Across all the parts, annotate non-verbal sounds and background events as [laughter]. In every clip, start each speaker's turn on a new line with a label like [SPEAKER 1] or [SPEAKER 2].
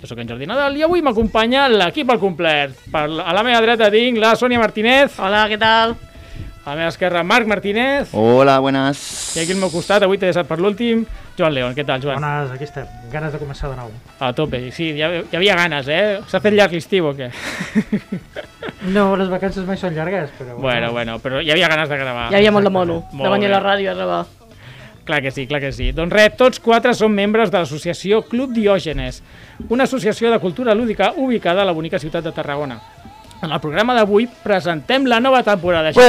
[SPEAKER 1] Jo sóc en Jordi Nadal i avui m'acompanya l'equip al complet. Per, a la meva dreta tinc la Sònia Martínez,
[SPEAKER 2] Hola, què tal?
[SPEAKER 1] a la meva esquerra Marc Martínez,
[SPEAKER 3] Hola, buenas.
[SPEAKER 1] i aquí al meu costat, avui t'he deixat per l'últim, Joan León. Què tal, Joan?
[SPEAKER 4] Bones, aquí estem. Ganes de començar de nou.
[SPEAKER 1] A tope, sí, hi, ha, hi havia ganes, eh? S'ha fet llarg l'estiu o què?
[SPEAKER 4] No, les vacances mai són llargues, però...
[SPEAKER 1] bueno, bueno, però hi havia ganes de gravar.
[SPEAKER 2] Hi havia molt de mono,
[SPEAKER 1] Molt
[SPEAKER 2] de venir a la ràdio a gravar.
[SPEAKER 1] Clar que sí, clar que sí. Doncs res, tots quatre som membres de l'associació Club Diògenes, una associació de cultura lúdica ubicada a la bonica ciutat de Tarragona. En el programa d'avui presentem la nova temporada.
[SPEAKER 5] Get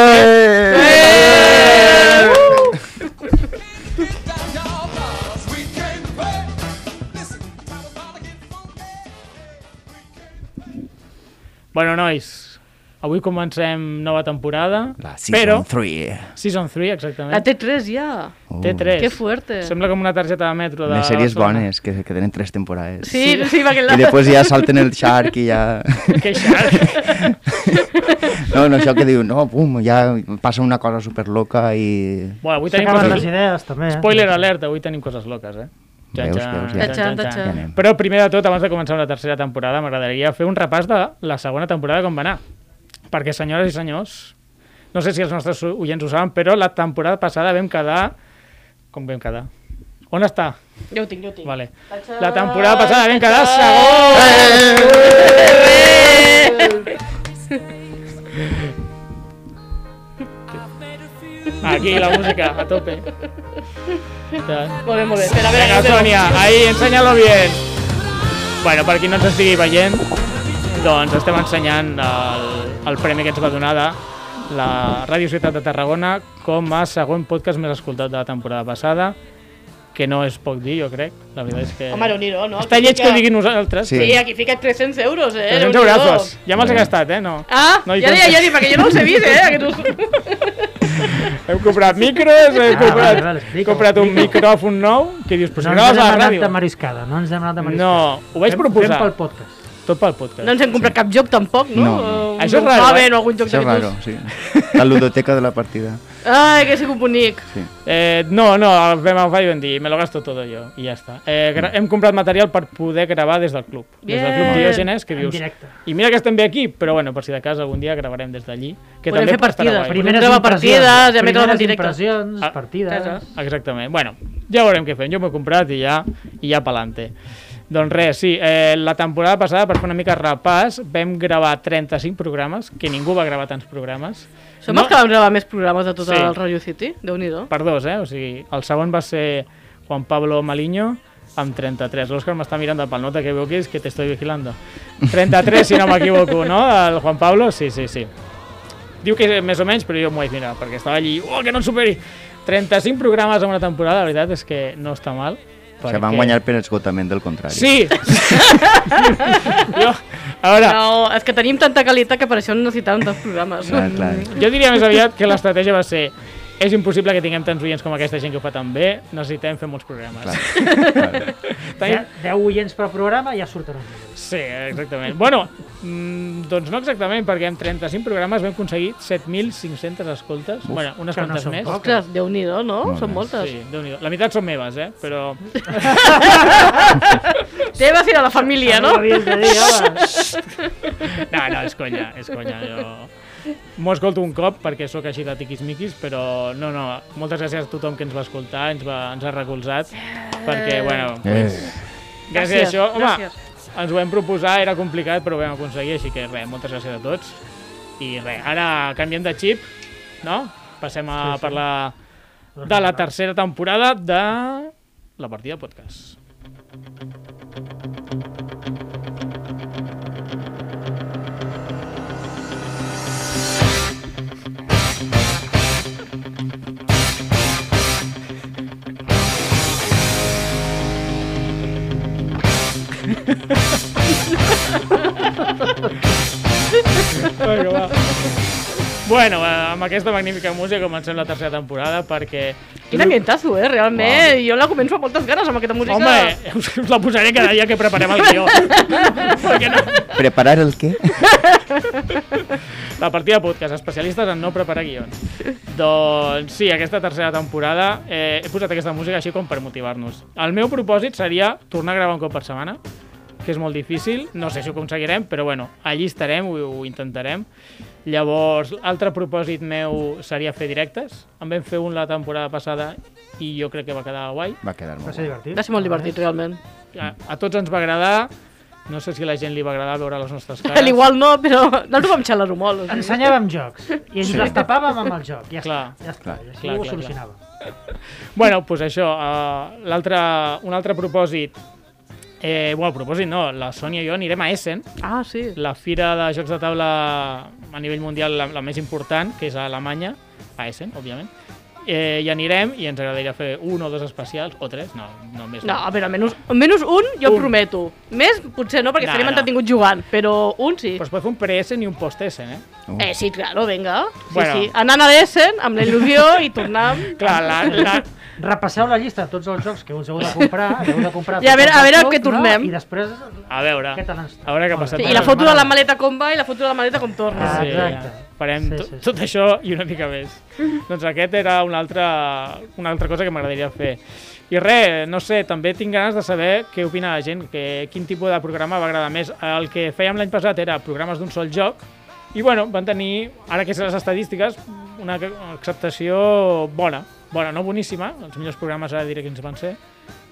[SPEAKER 5] funky.
[SPEAKER 1] Bueno, nois, avui comencem nova temporada,
[SPEAKER 3] La
[SPEAKER 1] però...
[SPEAKER 3] Season 3.
[SPEAKER 1] Season 3, exactament.
[SPEAKER 2] La T3 ja.
[SPEAKER 1] T3.
[SPEAKER 2] Que fuerte.
[SPEAKER 1] Sembla com una targeta de metro. De
[SPEAKER 3] Les sèries bones, que, que tenen tres temporades.
[SPEAKER 2] Sí, sí, perquè la...
[SPEAKER 3] I després ja salten el Shark i ja... [laughs]
[SPEAKER 1] Que xar.
[SPEAKER 3] No, no, això que diu, no, pum, ja passa una cosa super loca i...
[SPEAKER 1] bueno, avui tenim
[SPEAKER 4] S'acaben les
[SPEAKER 1] coses...
[SPEAKER 4] idees, també. eh?
[SPEAKER 1] Spoiler alert, avui tenim coses loques, eh?
[SPEAKER 3] Veus, veus, ja.
[SPEAKER 1] Però primer de tot, abans de començar la tercera temporada, m'agradaria fer un repàs de la segona temporada com va anar. Perquè, senyores i senyors, no sé si els nostres oients ho saben, però la temporada passada vam quedar... Com vam quedar? On està?
[SPEAKER 2] Jo ho tinc, jo ho tinc.
[SPEAKER 1] Vale. La temporada passada vam quedar segons! Aquí, la música, a tope.
[SPEAKER 2] Molt bé, molt bé. Espera, a veure,
[SPEAKER 1] Venga,
[SPEAKER 2] a veure.
[SPEAKER 1] Sonia, ahí, enséñalo bien. Bueno, per qui no ens estigui veient, doncs estem ensenyant el, el premi que ens va donar de la Ràdio Ciutat de Tarragona com a segon podcast més escoltat de la temporada passada, que no és poc dir, jo crec. La veritat és que...
[SPEAKER 2] Home, déu-n'hi-do, no?
[SPEAKER 1] Està
[SPEAKER 2] Aquí
[SPEAKER 1] lleig que
[SPEAKER 2] fica-
[SPEAKER 1] ho diguin nosaltres.
[SPEAKER 3] Sí.
[SPEAKER 2] Sí, aquí fica 300 euros, eh?
[SPEAKER 1] 300
[SPEAKER 2] Déu-n'hi-do.
[SPEAKER 1] eurazos. Ja me'ls he gastat, eh? No.
[SPEAKER 2] Ah,
[SPEAKER 1] No
[SPEAKER 2] ja deia, ja dic, perquè jo no els he vist, eh? [laughs] Aquests...
[SPEAKER 1] Hem comprat micros, hem
[SPEAKER 4] Ah,
[SPEAKER 1] comprat,
[SPEAKER 4] vale, vale, explica-ho,
[SPEAKER 1] comprat un micròfon nou, que dius, però
[SPEAKER 4] No
[SPEAKER 1] si
[SPEAKER 4] ens hem
[SPEAKER 1] a la
[SPEAKER 4] anat
[SPEAKER 1] ràdio.
[SPEAKER 4] de mariscada, no ens hem anat de mariscada.
[SPEAKER 1] No, ho vaig
[SPEAKER 4] Fem-
[SPEAKER 1] proposar.
[SPEAKER 4] Fem pel podcast.
[SPEAKER 1] Tot pel podcast.
[SPEAKER 2] No ens hem comprat cap joc tampoc, no?
[SPEAKER 3] No.
[SPEAKER 2] Uh,
[SPEAKER 1] Això és raro, eh?
[SPEAKER 2] o algun joc
[SPEAKER 3] Això és raro, sí. La ludoteca de la partida.
[SPEAKER 2] Ai, que sigut bonic.
[SPEAKER 3] Sí.
[SPEAKER 1] Eh, no, no, vam agafar i vam dir, me lo gasto todo yo, i ja està. Eh, gra- hem comprat material per poder gravar des del club. Des del club
[SPEAKER 2] Bien.
[SPEAKER 1] Diògenes, que dius... I mira que estem bé aquí, però bueno, per si de cas algun dia gravarem des d'allí. Que
[SPEAKER 2] Podem
[SPEAKER 1] també
[SPEAKER 2] fer partides, gravar partides i emetre-les en
[SPEAKER 4] Primeres
[SPEAKER 2] directe.
[SPEAKER 4] impressions,
[SPEAKER 1] Ah,
[SPEAKER 4] partides...
[SPEAKER 2] casa.
[SPEAKER 1] Exactament. Bueno, ja veurem què fem. Jo m'ho he comprat i ja, i ja pa'lante. Doncs res, sí, eh, la temporada passada, per fer una mica repàs, vam gravar 35 programes, que ningú va gravar tants programes.
[SPEAKER 2] Som els que vam gravar més programes de tot
[SPEAKER 1] Sí.
[SPEAKER 2] el Radio City? Déu-n'hi-do.
[SPEAKER 1] Per dos, eh? O sigui, el segon va ser Juan Pablo Maliño, amb 33. L'Òscar m'està mirant de pel no te equivoquis, que te estoy vigilando. 33, si no m'equivoco, no? El Juan Pablo, sí, sí, sí. Diu que més o menys, però jo m'ho vaig mirar, perquè estava allí, oh, que no em superi! 35 programes en una temporada, la veritat és que no està mal.
[SPEAKER 3] O sigui, van guanyar per esgotament del contrari.
[SPEAKER 1] Sí! jo, a veure,
[SPEAKER 2] No, és que tenim tanta qualitat que per això no necessitàvem tants programes.
[SPEAKER 3] Clar, clar.
[SPEAKER 1] jo diria més aviat que l'estratègia va ser és impossible que tinguem tants oients com aquesta gent que ho fa tan bé, necessitem fer molts programes.
[SPEAKER 3] Clar. [laughs] clar.
[SPEAKER 1] Tenim-
[SPEAKER 4] 10 oients per programa ja surten.
[SPEAKER 1] Sí, exactament. bueno, mm, doncs no exactament, perquè en 35 programes vam aconseguir 7.500 escoltes. Uf, bueno, unes
[SPEAKER 4] no
[SPEAKER 1] quantes
[SPEAKER 4] són
[SPEAKER 1] més.
[SPEAKER 2] Ostres, Déu-n'hi-do, no?
[SPEAKER 3] Molt
[SPEAKER 2] Són moltes.
[SPEAKER 1] Sí, déu La meitat són meves, eh? Però... [laughs]
[SPEAKER 2] Teves ir a la família, no?
[SPEAKER 4] Home. [laughs]
[SPEAKER 1] No, no, és conya, és conya. Jo m'ho escolto un cop perquè sóc així de tiquis-miquis, però no, no, moltes gràcies a tothom que ens va escoltar, ens, va, ens ha recolzat, perquè, bueno, pues,
[SPEAKER 3] Eh.
[SPEAKER 1] gràcies, a això, home,
[SPEAKER 2] gràcies.
[SPEAKER 1] ens ho vam proposar, era complicat, però ho vam aconseguir, així que res, moltes gràcies a tots. I res, ara canviem de xip, no? Passem a
[SPEAKER 4] Sí, sí.
[SPEAKER 1] parlar de la tercera temporada de la partida podcast. Vinga, va. Bueno, eh, amb aquesta magnífica música comencem la tercera temporada perquè...
[SPEAKER 2] Quin ambientazo, eh? Realment, jo la començo amb moltes ganes amb aquesta música.
[SPEAKER 1] Home, us, [laughs] us la posaré cada dia que preparem el guió. [laughs] perquè no...
[SPEAKER 3] Preparar el què?
[SPEAKER 1] La partida podcast, especialistes en no preparar guions. Doncs sí, aquesta tercera temporada eh, he posat aquesta música així com per motivar-nos. El meu propòsit seria tornar a gravar un cop per setmana, que és molt difícil, no sé si ho aconseguirem, però bueno, allí estarem, ho, ho intentarem. Llavors, l'altre propòsit meu seria fer directes. En vam fer un la temporada passada i jo crec que va quedar guai.
[SPEAKER 3] Va quedar
[SPEAKER 4] Va
[SPEAKER 3] molt
[SPEAKER 4] ser
[SPEAKER 3] bé.
[SPEAKER 4] divertit.
[SPEAKER 2] Va ser molt divertit, realment.
[SPEAKER 1] A, a tots ens va agradar, no sé si a la gent li va agradar veure les nostres [laughs] cares.
[SPEAKER 2] Al igual no, però nosaltres vam xalar-ho molt. O sigui.
[SPEAKER 4] Ensenyàvem jocs i ens
[SPEAKER 3] Sí.
[SPEAKER 4] les tapàvem amb el joc. Ja
[SPEAKER 1] Clar.
[SPEAKER 4] està, ja està.
[SPEAKER 3] Clar.
[SPEAKER 4] I així
[SPEAKER 1] Clar,
[SPEAKER 4] ho
[SPEAKER 1] clar,
[SPEAKER 4] solucionàvem.
[SPEAKER 1] Bueno, doncs pues això, uh, l'altre, un altre propòsit, eh, bueno, propòsit no, la Sònia i jo anirem a Essen,
[SPEAKER 2] Ah, sí.
[SPEAKER 1] la fira de jocs de taula a nivell mundial la, la més important, que és a Alemanya, a Essen, òbviament. Eh, hi anirem i ens agradaria fer un o dos especials, o tres, no, no més.
[SPEAKER 2] No, a veure, almenys, almenys un jo
[SPEAKER 1] Un.
[SPEAKER 2] prometo. Més potser no, perquè
[SPEAKER 1] No,
[SPEAKER 2] estaríem
[SPEAKER 1] no.
[SPEAKER 2] entretinguts jugant, però un sí.
[SPEAKER 1] Però es pot fer un pre-Essen i un post-Essen, eh?
[SPEAKER 3] Uh.
[SPEAKER 2] Eh, sí, claro, venga. Sí,
[SPEAKER 1] Bueno.
[SPEAKER 2] sí. Anant a l'Essen, amb la il·lusió i tornant... [laughs]
[SPEAKER 1] Clar, la, la,
[SPEAKER 4] Repasseu la llista de tots els jocs que us heu de comprar, que heu de comprar
[SPEAKER 2] I a veure- a veure
[SPEAKER 4] clubs,
[SPEAKER 2] què tornem.
[SPEAKER 4] No? I després...
[SPEAKER 1] a veure, a veure què ha passat.
[SPEAKER 2] Sí, I la foto de la maleta com va i la foto de la maleta com torna.
[SPEAKER 4] Ah,
[SPEAKER 1] Sí,
[SPEAKER 4] exacte.
[SPEAKER 1] Farem
[SPEAKER 4] Sí,
[SPEAKER 1] sí,
[SPEAKER 4] sí, sí.
[SPEAKER 1] tot això i una mica més. [laughs] doncs aquest era una altra, una altra cosa que m'agradaria fer. I res, no sé, també tinc ganes de saber què opina la gent, que, quin tipus de programa va agradar més. El que fèiem l'any passat era programes d'un sol joc, i bueno, van tenir, ara que sé les estadístiques, una acceptació bona. Bona, no boníssima, els millors programes ara diré quins van ser,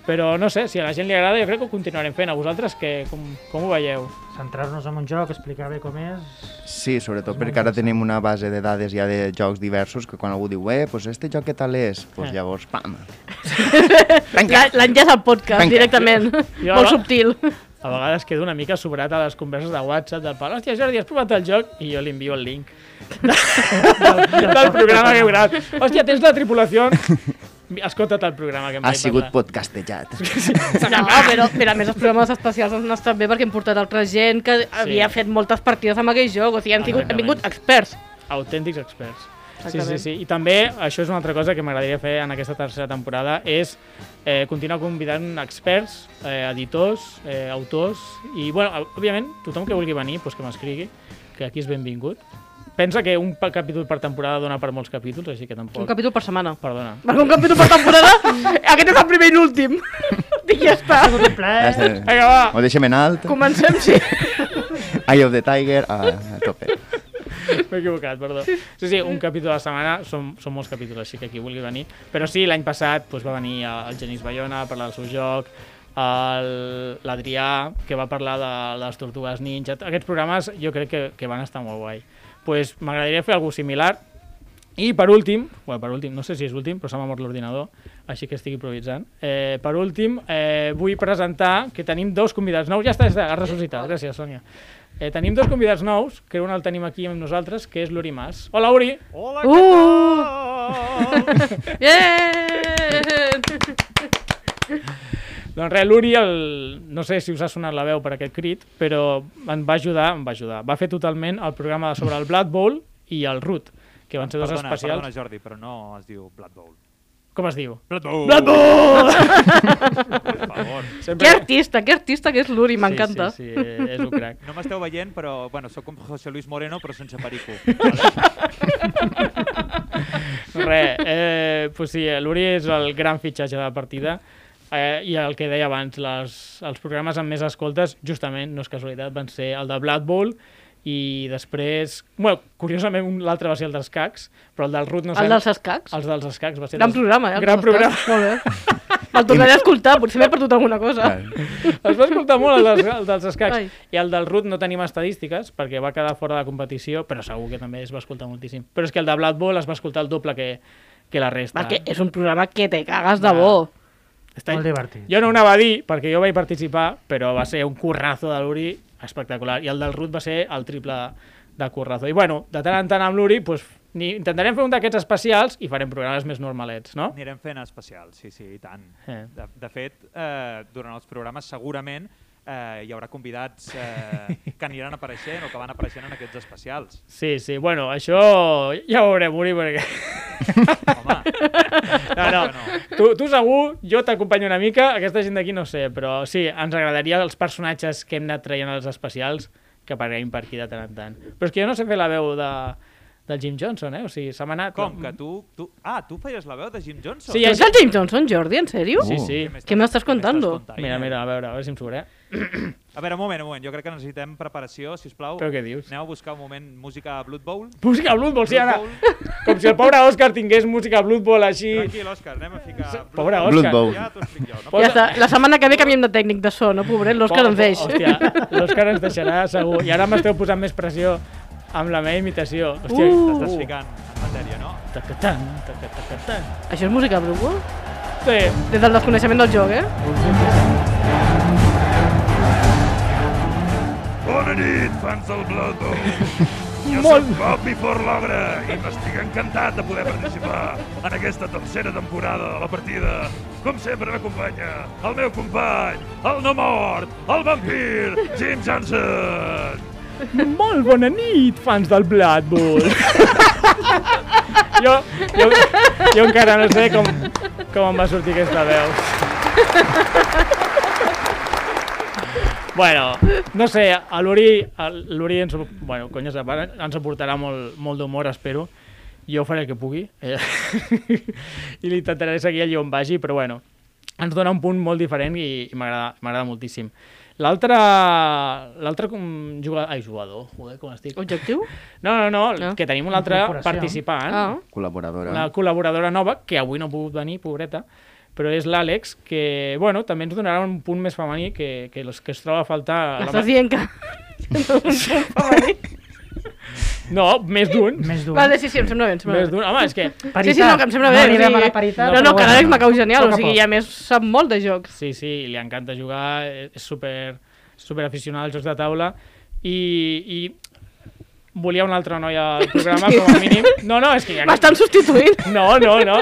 [SPEAKER 1] però no sé, si a la gent li agrada jo crec que ho continuarem fent. A vosaltres què, com, com ho veieu?
[SPEAKER 4] Centrar-nos en un joc, explicar bé com és...
[SPEAKER 3] Sí, sobretot perquè ara tenim una base de dades ja de jocs diversos que quan algú diu, eh, pues este joc què tal és? Pues
[SPEAKER 1] Eh.
[SPEAKER 3] llavors, pam! [laughs]
[SPEAKER 2] La- L'enllaç al podcast,
[SPEAKER 3] Vinga.
[SPEAKER 2] directament.
[SPEAKER 1] Jo-
[SPEAKER 2] Molt subtil.
[SPEAKER 1] A vegades quedo una mica sobrat a les converses de WhatsApp del pal. Hòstia, Jordi, has provat el joc? I jo li envio el link [laughs] del, del programa que he gravat. Hòstia, tens la tripulació? Escolta't el programa que em
[SPEAKER 3] Ha sigut
[SPEAKER 1] parlar.
[SPEAKER 3] podcastejat. [laughs] [laughs]
[SPEAKER 2] No, però, però a més els programes especials han estat bé perquè hem portat altra gent que havia fet moltes partides amb aquell joc, o sigui, han, tingut, han vingut experts.
[SPEAKER 1] Autèntics experts. Sí, sí, sí. I també, això és una altra cosa que m'agradaria fer en aquesta tercera temporada, és eh, continuar convidant experts, eh, editors, eh, autors, i, bueno, òbviament, tothom que vulgui venir, doncs que m'escrigui, que aquí és benvingut. Pensa que un capítol per temporada dona per molts capítols, així que tampoc...
[SPEAKER 2] Un capítol per setmana.
[SPEAKER 1] Perdona.
[SPEAKER 2] Perquè un capítol per temporada, [laughs] aquest és el primer i l'últim. [laughs] I ja està.
[SPEAKER 3] Ja.
[SPEAKER 1] Vinga, va!
[SPEAKER 3] Ho deixem en alt.
[SPEAKER 2] Comencem, sí. [laughs]
[SPEAKER 3] Eye of the Tiger, a, a tope.
[SPEAKER 1] M'he equivocat, perdó. Sí, sí, un capítol a la setmana, són, són molts capítols, així que qui vulgui venir. Però sí, l'any passat doncs, va venir el Genís Bayona a parlar del seu joc, l'Adrià, que va parlar de les Tortugues Ninja. Aquests programes jo crec que, que van estar molt guai. Pues, M'agradaria fer alguna similar. I per últim, bueno, per últim, no sé si és últim, però se m'ha mort l'ordinador, així que estic improvisant. Eh, per últim, eh, vull presentar que tenim dos convidats nous. Ja està, ja està, has ressuscitat. Gràcies, Sònia. Eh, tenim dos convidats nous, que un el tenim aquí amb nosaltres, que és l'Uri Mas. Hola, Uri!
[SPEAKER 5] Hola,
[SPEAKER 2] Uh!
[SPEAKER 5] què tal? [laughs]
[SPEAKER 2] Yeah! [laughs]
[SPEAKER 1] Doncs res, l'Uri, el... no sé si us ha sonat la veu per aquest crit, però em va ajudar, em va ajudar. Va fer totalment el programa sobre el Blood Bowl i el Root, que van ser dos
[SPEAKER 6] Perdona,
[SPEAKER 1] especials.
[SPEAKER 6] perdona, Jordi, però no es diu Blood Bowl.
[SPEAKER 1] Com es diu?
[SPEAKER 6] Blood Bowl!
[SPEAKER 1] Blood Bowl! [laughs]
[SPEAKER 6] Per favor.
[SPEAKER 1] Sempre...
[SPEAKER 2] Que artista, que artista que és l'Uri, m'encanta.
[SPEAKER 1] Sí, sí, sí, és un crac.
[SPEAKER 6] No m'esteu veient, però bueno, sóc com José Luis Moreno, però sense perico.
[SPEAKER 1] Res, eh, pues sí, l'Uri és el gran fitxatge de la partida eh, i el que deia abans, les, els programes amb més escoltes, justament, no és casualitat, van ser el de Blood Bowl i després, bueno, curiosament un- l'altre va ser el dels cacs, però el del Root no sé...
[SPEAKER 2] El dels escacs.
[SPEAKER 1] Els dels escacs va ser...
[SPEAKER 2] Gran
[SPEAKER 1] dels-
[SPEAKER 2] programa, eh? el
[SPEAKER 1] Gran programa.
[SPEAKER 2] escacs. Molt bé. Me'l tornaré a escoltar, potser m'he perdut alguna cosa.
[SPEAKER 3] Clar.
[SPEAKER 1] Es va escoltar molt el dels, el dels escacs.
[SPEAKER 2] Ai.
[SPEAKER 1] I el del Root no tenim estadístiques perquè va quedar fora de competició, però segur que també es va escoltar moltíssim. Però és que el de Blood Bowl es va escoltar el doble que, que la resta.
[SPEAKER 2] Perquè és un programa que te cagues de bo.
[SPEAKER 1] Està...
[SPEAKER 4] Molt divertit.
[SPEAKER 1] Jo no ho anava a dir perquè jo vaig participar, però va ser un currazo de l'Uri espectacular. I el del Root va ser el triple de currazo. I bueno, de tant en tant amb l'Uri, pues, ni, intentarem fer un d'aquests especials i farem programes més normalets, no?
[SPEAKER 6] Anirem fent especials, sí, sí, i tant.
[SPEAKER 1] Eh.
[SPEAKER 6] De, de fet, eh, durant els programes segurament eh, hi haurà convidats eh, que aniran apareixent o que van apareixent en aquests especials.
[SPEAKER 1] Sí, sí, bueno, això ja ho veurem, Uri, perquè...
[SPEAKER 6] Home, [laughs]
[SPEAKER 1] No, no, tu, tu segur, jo t'acompanyo una mica, aquesta gent d'aquí no sé, però sí, ens agradaria els personatges que hem anat traient als especials que apareguin per aquí de tant en tant. Però és que jo no sé fer la veu de, del Jim Johnson, eh? O sigui, se m'ha anat...
[SPEAKER 6] com que tu, tu... Ah, tu feies la veu de Jim Johnson?
[SPEAKER 1] Sí,
[SPEAKER 2] ets el James Johnson, Jordi, en sèrio?
[SPEAKER 1] Sí, sí.
[SPEAKER 2] ¿Qué me estás contando?
[SPEAKER 1] Mira, mira, a veure, a veure si em surt, eh?
[SPEAKER 6] A veure, un moment, un moment. Jo crec que necessitem preparació, si us plau.
[SPEAKER 1] Però què dius?
[SPEAKER 6] Aneu a buscar un moment música Blood Bowl.
[SPEAKER 1] Música Blood Bowl, sí, ara... Com si el pobre Òscar tingués música Blood Bowl així...
[SPEAKER 6] Tranquil, Òscar, anem a ficar Blood
[SPEAKER 1] Pobre
[SPEAKER 6] Bowl.
[SPEAKER 3] Blood
[SPEAKER 1] Òscar.
[SPEAKER 3] Bowl.
[SPEAKER 6] Ja t'ho explic jo. No?
[SPEAKER 2] Ja està, la setmana que ve canviem de tècnic de so, no, pobret? L'Òscar ens deix.
[SPEAKER 1] Hòstia, l'Òscar ens deixarà segur. I ara m'esteu posant més pressió amb la meva imitació. Hòstia,
[SPEAKER 2] Uh.
[SPEAKER 6] T'estàs ficant en matèria, no?
[SPEAKER 1] Tacatan, tacatacatan.
[SPEAKER 2] Això és música Blue
[SPEAKER 1] Sí,
[SPEAKER 2] Des del desconeixement del joc, eh?
[SPEAKER 7] Bona nit, fans del Blood Bowl. [laughs] Jo
[SPEAKER 1] Molt.
[SPEAKER 7] soc Bobby Forlogra i m'estic encantat de poder participar en aquesta tercera temporada de la partida. Com sempre m'acompanya el meu company, el no mort, el vampir, Jim Johnson.
[SPEAKER 1] Molt bona nit, fans del Blood Bowl. jo, jo, jo encara no sé com, com em va sortir aquesta veu. Bueno, no sé, a l'Uri, ens, bueno, cony, ens aportarà molt, molt d'humor, espero. Jo faré el que pugui eh? [laughs] i l'intentaré seguir allà on vagi, però bueno, ens dona un punt molt diferent i, i m'agrada moltíssim. L'altre l'altre com jugador, ai, jugador, joder, com estic.
[SPEAKER 2] Objectiu?
[SPEAKER 1] No, no, no,
[SPEAKER 2] Ah.
[SPEAKER 1] que tenim una altra
[SPEAKER 4] Incorporació.
[SPEAKER 1] participant,
[SPEAKER 2] Ah.
[SPEAKER 3] Col·laboradora.
[SPEAKER 1] una col·laboradora nova, que avui no ha pogut venir, pobreta, però és l'Àlex, que, bueno, també ens donarà un punt més femení que, que els que es troba a faltar... a la
[SPEAKER 2] dient que... [laughs] [laughs]
[SPEAKER 1] No, més d'un.
[SPEAKER 4] Més d'un.
[SPEAKER 2] Vale, sí, sí, em sembla bé, em sembla
[SPEAKER 1] Més
[SPEAKER 2] bé.
[SPEAKER 1] d'un. Home, és que...
[SPEAKER 2] Sí, sí, no, que em sembla bé.
[SPEAKER 4] No arribem a la paritat,
[SPEAKER 2] No, no, que
[SPEAKER 4] bueno.
[SPEAKER 2] l'Àlex m'ha cau genial, o sigui,
[SPEAKER 4] poc.
[SPEAKER 2] i a més sap molt de jocs.
[SPEAKER 1] Sí, sí, li encanta jugar, és super, super aficionat als jocs de taula i, i volia una altra noia al [laughs] programa, com a mínim. No, no, és que... Ja...
[SPEAKER 2] M'estan substituint. [laughs]
[SPEAKER 1] No, no, no.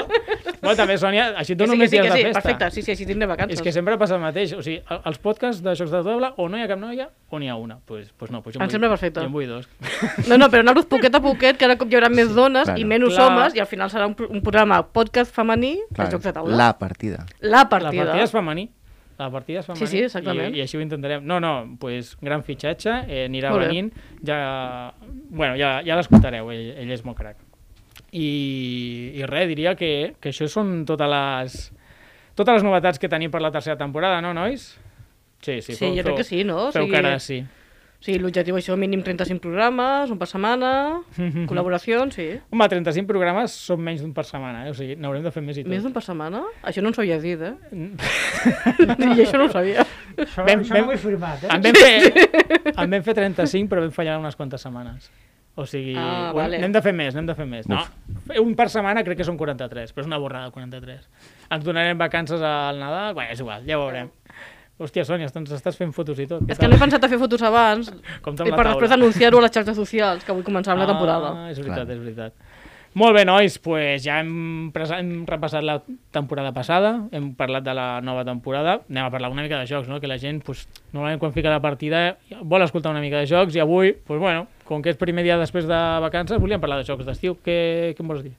[SPEAKER 1] No, també, Sònia, així dono
[SPEAKER 2] sí, que
[SPEAKER 1] més
[SPEAKER 2] sí,
[SPEAKER 1] dies
[SPEAKER 2] que
[SPEAKER 1] de
[SPEAKER 2] sí,
[SPEAKER 1] festa.
[SPEAKER 2] perfecte, sí, sí, així tindré vacances.
[SPEAKER 1] És que sempre passa el mateix. O sigui, als podcasts de jocs de taula o no hi ha cap noia o n'hi ha una. Doncs pues, pues no, pues jo
[SPEAKER 2] Em
[SPEAKER 1] vull-
[SPEAKER 2] sembla perfecte.
[SPEAKER 1] Jo en vull dos. [laughs]
[SPEAKER 2] No, no, però anar-los poquet a poquet, que ara com hi haurà més dones
[SPEAKER 3] claro.
[SPEAKER 2] i menys
[SPEAKER 1] Clar.
[SPEAKER 2] homes, i al final serà un, un programa podcast femení
[SPEAKER 3] Clar,
[SPEAKER 2] de jocs de taula.
[SPEAKER 3] La partida.
[SPEAKER 2] La
[SPEAKER 1] La
[SPEAKER 2] partida.
[SPEAKER 1] partida és femení. La partida és femení.
[SPEAKER 2] Sí, sí, exactament.
[SPEAKER 1] I, I així ho intentarem. No, no, pues, gran fitxatge, eh, anirà
[SPEAKER 2] Molt bé.
[SPEAKER 1] venint. Ja, bueno, ja, ja l'escoltareu, ell, ell és molt crac. I, i res, diria que, que això són totes les, totes les novetats que tenim per la tercera temporada, no, nois? Sí, sí,
[SPEAKER 2] Sí, jo crec que sí, no? O
[SPEAKER 1] Feu
[SPEAKER 2] sigui-
[SPEAKER 1] cara de sí.
[SPEAKER 2] Sí, l'objectiu això, mínim 35 programes, un per setmana, [laughs] col·laboracions, sí.
[SPEAKER 1] Home, 35 programes són menys d'un per setmana, eh? o sigui, n'haurem de fer més i tot.
[SPEAKER 2] Més d'un per setmana? Això no ens ho havies dit, eh? [laughs] I això no ho sabia.
[SPEAKER 4] Això,
[SPEAKER 1] Ben-
[SPEAKER 4] això
[SPEAKER 1] ben-
[SPEAKER 4] no ho he firmat, eh?
[SPEAKER 1] En vam, fer, en vam fer 35, però vam fallar unes quantes setmanes. O sigui,
[SPEAKER 2] Ah, vale.
[SPEAKER 1] n'hem de fer més, n'hem de fer més. No, un per setmana crec que són 43, però és una borrada, 43. Ens donarem vacances al Nadal, bé, és igual, ja ho veurem. Hòstia, Sònia, ens estàs fent fotos i tot.
[SPEAKER 2] És que no he pensat a fer fotos abans [laughs]
[SPEAKER 1] Com
[SPEAKER 2] i per
[SPEAKER 1] taula.
[SPEAKER 2] després anunciar-ho a les xarxes socials, que avui començar amb la temporada.
[SPEAKER 1] Ah, és veritat,
[SPEAKER 3] Clar.
[SPEAKER 1] és veritat. Molt bé, nois, pues ja hem, presa- hem repassat la temporada passada, hem parlat de la nova temporada, anem a parlar una mica de jocs, no? que la gent, pues, normalment quan fica la partida vol escoltar una mica de jocs i avui, pues, bueno, com que és primer dia després de vacances, volíem parlar de jocs d'estiu. Què, què em vols dir?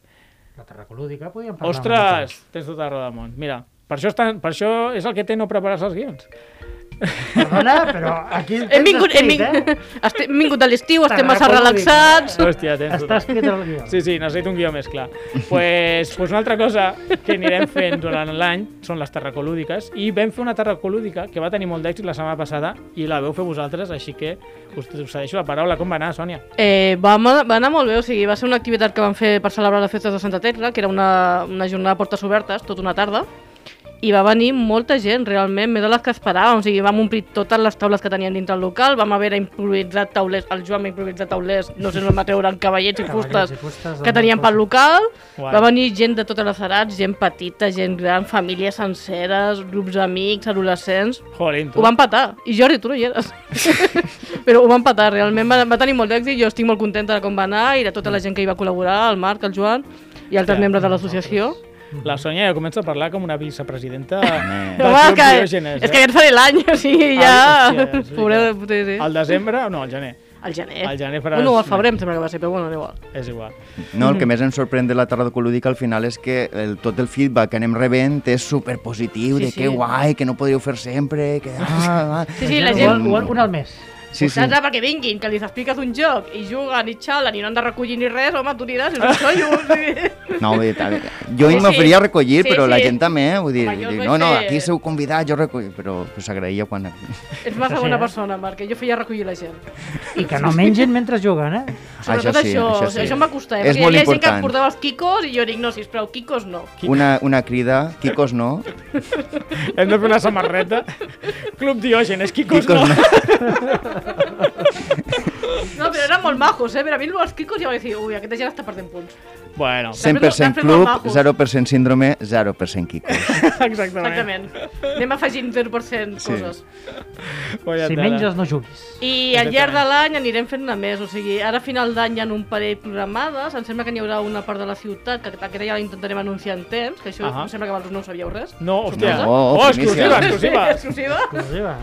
[SPEAKER 4] La terracolúdica, podíem parlar
[SPEAKER 1] Ostres, tens tota la roda del món. Mira, per això, estan, per això és el que té no preparar-se els guions.
[SPEAKER 4] Perdona, però aquí
[SPEAKER 2] Hem vingut, hem,
[SPEAKER 4] escrit,
[SPEAKER 2] vingut,
[SPEAKER 4] eh?
[SPEAKER 2] estem, hem vingut de l'estiu, estem massa relaxats.
[SPEAKER 1] Hòstia, tens
[SPEAKER 4] Està escrit el guió.
[SPEAKER 1] Sí, sí, necessito un guió més clar. pues, pues una altra cosa que anirem fent durant l'any són les terracolúdiques i vam fer una terracolúdica que va tenir molt d'èxit la setmana passada i la veu fer vosaltres, així que us, us cedeixo la paraula. Com va anar, Sònia?
[SPEAKER 2] Eh, va, va anar molt bé, o sigui, va ser una activitat que vam fer per celebrar les festes de Santa Tecla, que era una, una jornada a portes obertes, tota una tarda, i va venir molta gent, realment, més de les que esperàvem, o sigui, vam omplir totes les taules que tenien dintre el local, vam haver improvisat taulers, el Joan va improvisar taulers, no sé, no va treure cavallets i
[SPEAKER 4] Cavallets
[SPEAKER 2] fustes
[SPEAKER 4] i fustes
[SPEAKER 2] que
[SPEAKER 4] el
[SPEAKER 2] pel local, va venir gent de totes les edats, gent petita, gent gran, famílies senceres, grups d'amics, adolescents,
[SPEAKER 1] Jolín, tu.
[SPEAKER 2] ho van patar. I Jordi, tu no hi eres. [laughs] Però ho van patar, realment. Va, va tenir molt d'èxit, jo estic molt contenta de com va anar i de tota la gent que hi va col·laborar, el Marc, el Joan i altres
[SPEAKER 1] Ja,
[SPEAKER 2] membres de l'associació.
[SPEAKER 1] La Sònia ja comença a parlar com una vicepresidenta [laughs]
[SPEAKER 3] Home,
[SPEAKER 1] Club
[SPEAKER 2] que,
[SPEAKER 1] Diògenes.
[SPEAKER 2] és que
[SPEAKER 1] eh?
[SPEAKER 2] aquest faré l'any, o sigui, ja...
[SPEAKER 1] Ah, hòstia, és [laughs]
[SPEAKER 2] Pobre, sí, sí.
[SPEAKER 1] Al desembre, no, al gener.
[SPEAKER 2] Al gener.
[SPEAKER 1] Al gener faràs...
[SPEAKER 2] Bueno, al febrer em sembla que va ser, però bueno, no igual.
[SPEAKER 1] És igual.
[SPEAKER 3] No, el que més em sorprèn de la tarda colúdica al final és que el, tot el feedback que anem rebent és superpositiu,
[SPEAKER 2] Sí,
[SPEAKER 3] de
[SPEAKER 2] sí.
[SPEAKER 3] que guai, que no podríeu fer sempre, que... Ah, ah.
[SPEAKER 2] Sí, sí, la
[SPEAKER 4] Un,
[SPEAKER 2] gent...
[SPEAKER 4] un, un al mes.
[SPEAKER 3] Sí, sí.
[SPEAKER 2] Saps? Ah, perquè vinguin, que li expliques un joc i juguen i xalen i no han de recollir ni res, home, tu diràs, és un xollo. o sigui.
[SPEAKER 3] No, vull dir, jo
[SPEAKER 2] Sí,
[SPEAKER 3] sí, m'oferia a
[SPEAKER 2] sí.
[SPEAKER 3] recollir,
[SPEAKER 2] Sí,
[SPEAKER 3] però la
[SPEAKER 2] sí.
[SPEAKER 3] gent també, eh? vull dir,
[SPEAKER 2] Home,
[SPEAKER 3] dic, no, no,
[SPEAKER 2] fer-
[SPEAKER 3] aquí sou convidats, jo recollir, però pues, s'agraïa quan... [laughs]
[SPEAKER 2] És massa
[SPEAKER 4] Sí,
[SPEAKER 2] bona persona, Marc, que jo feia recollir la gent.
[SPEAKER 4] I que no mengen mentre juguen, eh?
[SPEAKER 2] Sobretot
[SPEAKER 3] Això sí,
[SPEAKER 2] això,
[SPEAKER 3] això sí.
[SPEAKER 2] això em va costar, eh?
[SPEAKER 3] És
[SPEAKER 2] perquè hi havia gent que
[SPEAKER 3] important.
[SPEAKER 2] portava els quicos i jo dic, no, sisplau, quicos no.
[SPEAKER 3] Una, una crida, Kikos no,
[SPEAKER 1] Hem de fer una samarreta. Club Diògenes, Kikos,
[SPEAKER 3] Kikos
[SPEAKER 1] no.
[SPEAKER 3] no. [laughs] [laughs]
[SPEAKER 2] No, però eren molt majos, eh? Però a mi els quicos ja vaig dir, ui, aquesta gent està perdent punts.
[SPEAKER 1] Bueno,
[SPEAKER 3] 100%
[SPEAKER 2] Després
[SPEAKER 3] club,
[SPEAKER 2] molt majos.
[SPEAKER 3] 0% síndrome, 0% Kikos.
[SPEAKER 1] exactament.
[SPEAKER 2] Exactament. Anem afegint 0%
[SPEAKER 3] Sí.
[SPEAKER 2] coses.
[SPEAKER 1] Vaya
[SPEAKER 4] Si menges, no juguis.
[SPEAKER 2] I al llarg de l'any anirem fent una més, o sigui, ara a final d'any hi ha un parell programades, em sembla que n'hi haurà una part de la ciutat, que aquesta ja la intentarem anunciar en temps, que això
[SPEAKER 1] Ahà.
[SPEAKER 2] em sembla que vosaltres no ho sabíeu res.
[SPEAKER 1] No, hòstia.
[SPEAKER 3] No,
[SPEAKER 1] oh,
[SPEAKER 3] oh,
[SPEAKER 1] exclusiva, exclusiva. [laughs]
[SPEAKER 2] Exclusiva.
[SPEAKER 4] Exclusiva.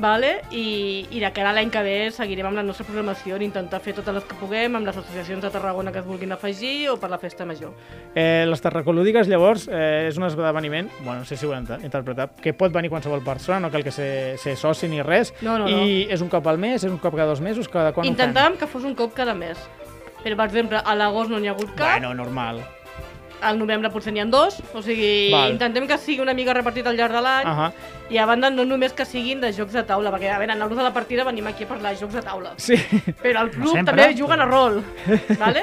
[SPEAKER 2] Vale? I, I de cara a l'any que ve seguirem amb la nostra programació, intentar fer totes les que puguem, amb les associacions de Tarragona que es vulguin afegir o per la festa major.
[SPEAKER 1] Eh, les terracolúdiques, llavors, eh, és un esdeveniment, bueno, no sé si ho ent- interpretat, que pot venir qualsevol persona, no cal que ser, ser soci ni res,
[SPEAKER 2] No, no,
[SPEAKER 1] i és un cop al mes, és un cop cada dos mesos, cada quan
[SPEAKER 2] Intentàvem que fos un cop cada mes. Però, per exemple, a l'agost no n'hi ha hagut cap,
[SPEAKER 1] Bueno, normal.
[SPEAKER 2] al novembre potser n'hi ha dos, o sigui,
[SPEAKER 1] Val.
[SPEAKER 2] intentem que sigui una mica repartit al llarg de l'any,
[SPEAKER 1] Ahà.
[SPEAKER 2] i a banda no només que siguin de jocs de taula, perquè a veure, en l'hora de la partida venim aquí a parlar de jocs de taula.
[SPEAKER 1] Sí,
[SPEAKER 2] Però al club
[SPEAKER 4] sempre.
[SPEAKER 2] també juguen a rol, [laughs] vale?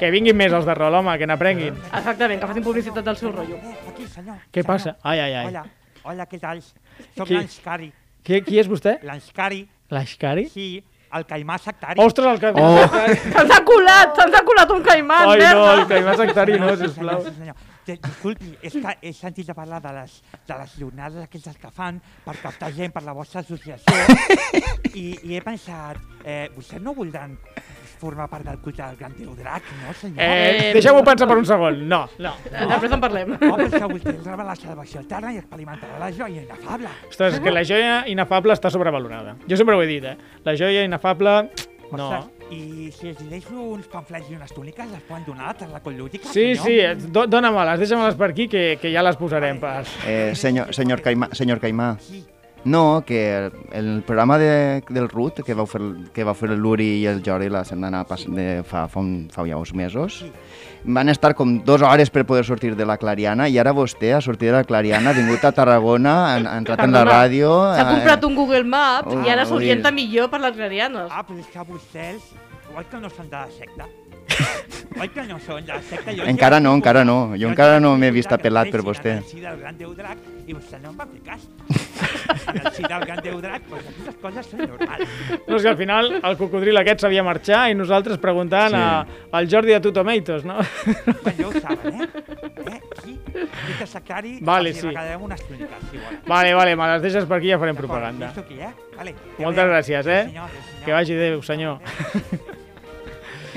[SPEAKER 1] Que vinguin més els de rol, home, que n'aprenguin.
[SPEAKER 2] Exactament, que facin publicitat del seu rotllo.
[SPEAKER 6] Eh, aquí, senyor.
[SPEAKER 1] Què
[SPEAKER 6] senyor.
[SPEAKER 1] passa? Ai, ai, ai.
[SPEAKER 6] Hola, hola, què tal? Soc
[SPEAKER 1] Qui?
[SPEAKER 6] l'Anscari.
[SPEAKER 1] Qui, qui és vostè?
[SPEAKER 6] L'Anscari,
[SPEAKER 1] L'Aixcari?
[SPEAKER 6] sí, el caimà sectari.
[SPEAKER 1] Ostres, el caimà
[SPEAKER 3] Oh.
[SPEAKER 1] sectari. [laughs]
[SPEAKER 2] Se'ns ha colat, se'ns ha colat un caimán,
[SPEAKER 1] Ai, no,
[SPEAKER 2] merda!
[SPEAKER 1] el caimà sectari no, sisplau.
[SPEAKER 6] senyor, senyor. Di- Disculpi, és que he sentit a parlar de les, de les jornades aquestes que fan per captar gent per la vostra associació [laughs] i, i he pensat, eh, vostès no voldran formar part del culte del Gran Déu Drac, no, senyor?
[SPEAKER 1] Eh, Deixeu-m'ho pensar per un segon. No, no.
[SPEAKER 2] Després en parlem.
[SPEAKER 6] Oh, però vostès reben la salvació eterna i experimentarà la joia inefable.
[SPEAKER 1] Ostres, és que la joia inefable està sobrevalorada. Jo sempre ho he dit, eh? La joia inefable... No.
[SPEAKER 6] Ostres, I si els deixo uns pamflets i unes túniques, les poden donar a Tarracol Lúdica,
[SPEAKER 1] Sí,
[SPEAKER 6] senyor?
[SPEAKER 1] sí, eh, do- dóna-me-les, deixa-me-les per aquí, que, que ja les posarem. Per...
[SPEAKER 3] Eh, senyor, senyor, Caimà, senyor Caimà,
[SPEAKER 6] Sí.
[SPEAKER 3] No, que el programa de, del RUT que vau fer, que va fer el Luri i el Jordi la setmana pas, de fa, fa, un, fa ja uns mesos,
[SPEAKER 6] Sí.
[SPEAKER 3] van estar com dues hores per poder sortir de la Clariana i ara vostè ha sortit de la Clariana, ha vingut a Tarragona, ha, ha entrat en la
[SPEAKER 2] Perdona,
[SPEAKER 3] ràdio...
[SPEAKER 2] S'ha
[SPEAKER 3] eh,
[SPEAKER 2] comprat un Google Maps
[SPEAKER 3] Oh,
[SPEAKER 2] i ara s'orienta millor per les clarianes.
[SPEAKER 6] Ah, però és que vostès, oi que no són de la secta? Oi que no són de la secta? Jo
[SPEAKER 3] Encara no, encara no. Jo encara no m'he vist apel·lat
[SPEAKER 6] el
[SPEAKER 3] per vostè.
[SPEAKER 6] si del Gran Déu Drac i vostè no em va fer cas. si del Gran Déu Drac, doncs aquestes coses són normals.
[SPEAKER 1] No, és que al final el cocodril aquest sabia marxar i nosaltres preguntant
[SPEAKER 3] Sí.
[SPEAKER 1] a, al Jordi de Tutomatoes, no?
[SPEAKER 6] Bueno, ja ho saben, eh? eh? Aquí, aquest sectari,
[SPEAKER 1] Vale,
[SPEAKER 6] els hi
[SPEAKER 1] sí.
[SPEAKER 6] regalarem unes túniques, si volen.
[SPEAKER 1] Vale, vale, me les deixes per aquí i ja farem propaganda.
[SPEAKER 6] aquí, eh? Vale. que
[SPEAKER 1] Moltes
[SPEAKER 6] adéu.
[SPEAKER 1] gràcies, eh?
[SPEAKER 6] Sí, senyor, sí, senyor.
[SPEAKER 1] Que vagi Déu, senyor.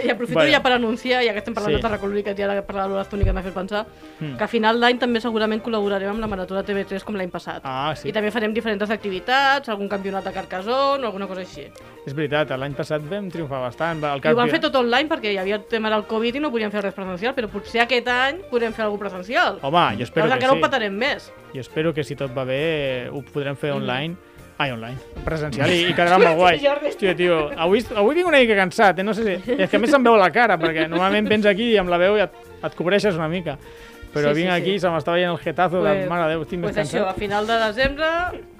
[SPEAKER 2] I aprofito
[SPEAKER 1] Bueno.
[SPEAKER 2] ja per anunciar, ja que estem parlant
[SPEAKER 1] Sí.
[SPEAKER 2] de Tarracolúdica i ara per les túniques m'ha fet pensar,
[SPEAKER 1] Mm.
[SPEAKER 2] que a final d'any també segurament col·laborarem amb la Marató de TV3 com l'any passat.
[SPEAKER 1] Ah, sí.
[SPEAKER 2] I també farem diferents activitats, algun campionat de Carcassonne o alguna cosa així.
[SPEAKER 1] És veritat, l'any passat vam triomfar bastant. El
[SPEAKER 2] I ho vam fer tot online perquè hi havia el tema del Covid i no podíem fer res presencial, però potser aquest any podrem fer alguna presencial.
[SPEAKER 1] Home, jo espero
[SPEAKER 2] Llavors
[SPEAKER 1] que
[SPEAKER 2] encara
[SPEAKER 1] sí.
[SPEAKER 2] ho petarem més.
[SPEAKER 1] Jo espero que si tot va bé ho podrem fer
[SPEAKER 2] Mhm.
[SPEAKER 1] online. Ai, online. Presencial i, i quedarà molt guai. Hòstia, tio, avui, avui vinc una mica cansat, eh? No sé si... És que a més se'm veu la cara, perquè normalment vens aquí i amb la veu ja et, et cobreixes una mica. Però
[SPEAKER 2] Sí, sí,
[SPEAKER 1] vinc aquí
[SPEAKER 2] sí.
[SPEAKER 1] i se m'estava veient el jetazo de...
[SPEAKER 2] Pues-
[SPEAKER 1] Mare de Déu, estic
[SPEAKER 2] Pues
[SPEAKER 1] més
[SPEAKER 2] això, a
[SPEAKER 1] cansat.
[SPEAKER 2] final de desembre,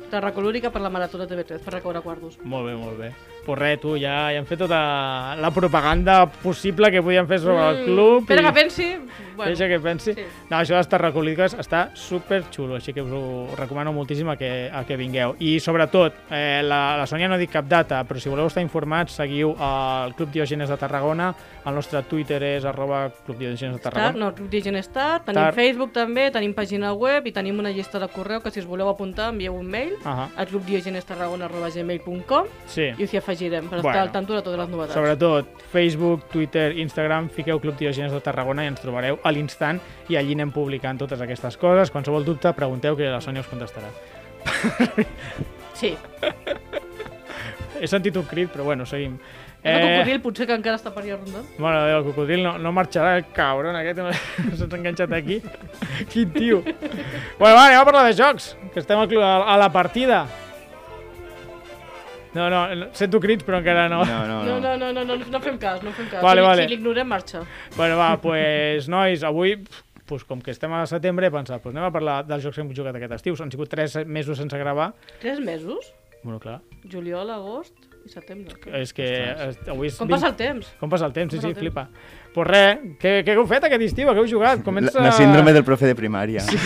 [SPEAKER 2] Tarracolúrica per la Marató de TV3, per recaure quartos.
[SPEAKER 1] Molt bé, molt bé. Pues res, tu, ja, ja hem fet tota la propaganda possible que podíem fer sobre el club.
[SPEAKER 2] Espera
[SPEAKER 1] i...
[SPEAKER 2] Mm, que pensi... Bueno,
[SPEAKER 1] Deixa que pensi.
[SPEAKER 2] sí.
[SPEAKER 1] No, això de les terracolídiques està super xulo, així que us ho recomano moltíssim a que, a que vingueu. I sobretot, eh, la, la Sònia no ha dit cap data, però si voleu estar informats, seguiu el Club Diògenes de Tarragona, el nostre Twitter és arroba Club Diògenes de
[SPEAKER 2] Star,
[SPEAKER 1] Tarragona.
[SPEAKER 2] no, Club Digen Star, tenim
[SPEAKER 1] Star.
[SPEAKER 2] Facebook també, tenim pàgina web i tenim una llista de correu que si us voleu apuntar envieu un mail
[SPEAKER 1] Ahà,
[SPEAKER 2] a clubdiogenestarragona.gmail.com
[SPEAKER 1] sí.
[SPEAKER 2] i us hi afegim afegirem per
[SPEAKER 1] Bueno.
[SPEAKER 2] estar al tanto de totes les novetats.
[SPEAKER 1] Sobretot, Facebook, Twitter, Instagram, fiqueu Club Diogenes de Tarragona i ens trobareu a l'instant i allí anem publicant totes aquestes coses. Qualsevol dubte, pregunteu que la Sònia us contestarà. [laughs]
[SPEAKER 2] Sí.
[SPEAKER 1] He sentit un crit, però bueno, seguim.
[SPEAKER 2] Eh... El cocodril potser que encara està per allà rondant.
[SPEAKER 1] Mare de Déu, el cocodril no, no marxarà, el cabron aquest, no- se'ns ha enganxat aquí. [laughs] Quin tio. Bueno, va, anem a parlar de jocs, que estem a la partida. No, no, no, sento crits, però encara no.
[SPEAKER 3] No, no,
[SPEAKER 2] No,
[SPEAKER 3] no.
[SPEAKER 2] no, no, no, no, no fem cas, no fem cas.
[SPEAKER 1] Vale,
[SPEAKER 2] si,
[SPEAKER 1] vale.
[SPEAKER 2] si l'ignorem, marxa.
[SPEAKER 1] Bueno, va, pues, nois, avui, pues, com que estem a setembre, he pensat, pues, anem a parlar dels jocs que hem jugat aquest estiu. Han sigut tres mesos sense gravar.
[SPEAKER 2] Tres mesos?
[SPEAKER 1] Bueno, clar,
[SPEAKER 2] Juliol, agost i setembre.
[SPEAKER 1] és que es, avui és
[SPEAKER 2] Com
[SPEAKER 1] 20
[SPEAKER 2] passa el temps?
[SPEAKER 1] Com passa el temps, sí,
[SPEAKER 2] Com
[SPEAKER 1] sí,
[SPEAKER 2] el
[SPEAKER 1] flipa. Pues res, què, què heu fet aquest estiu? Què heu jugat? Comença...
[SPEAKER 3] La, la síndrome del profe de primària. Sí.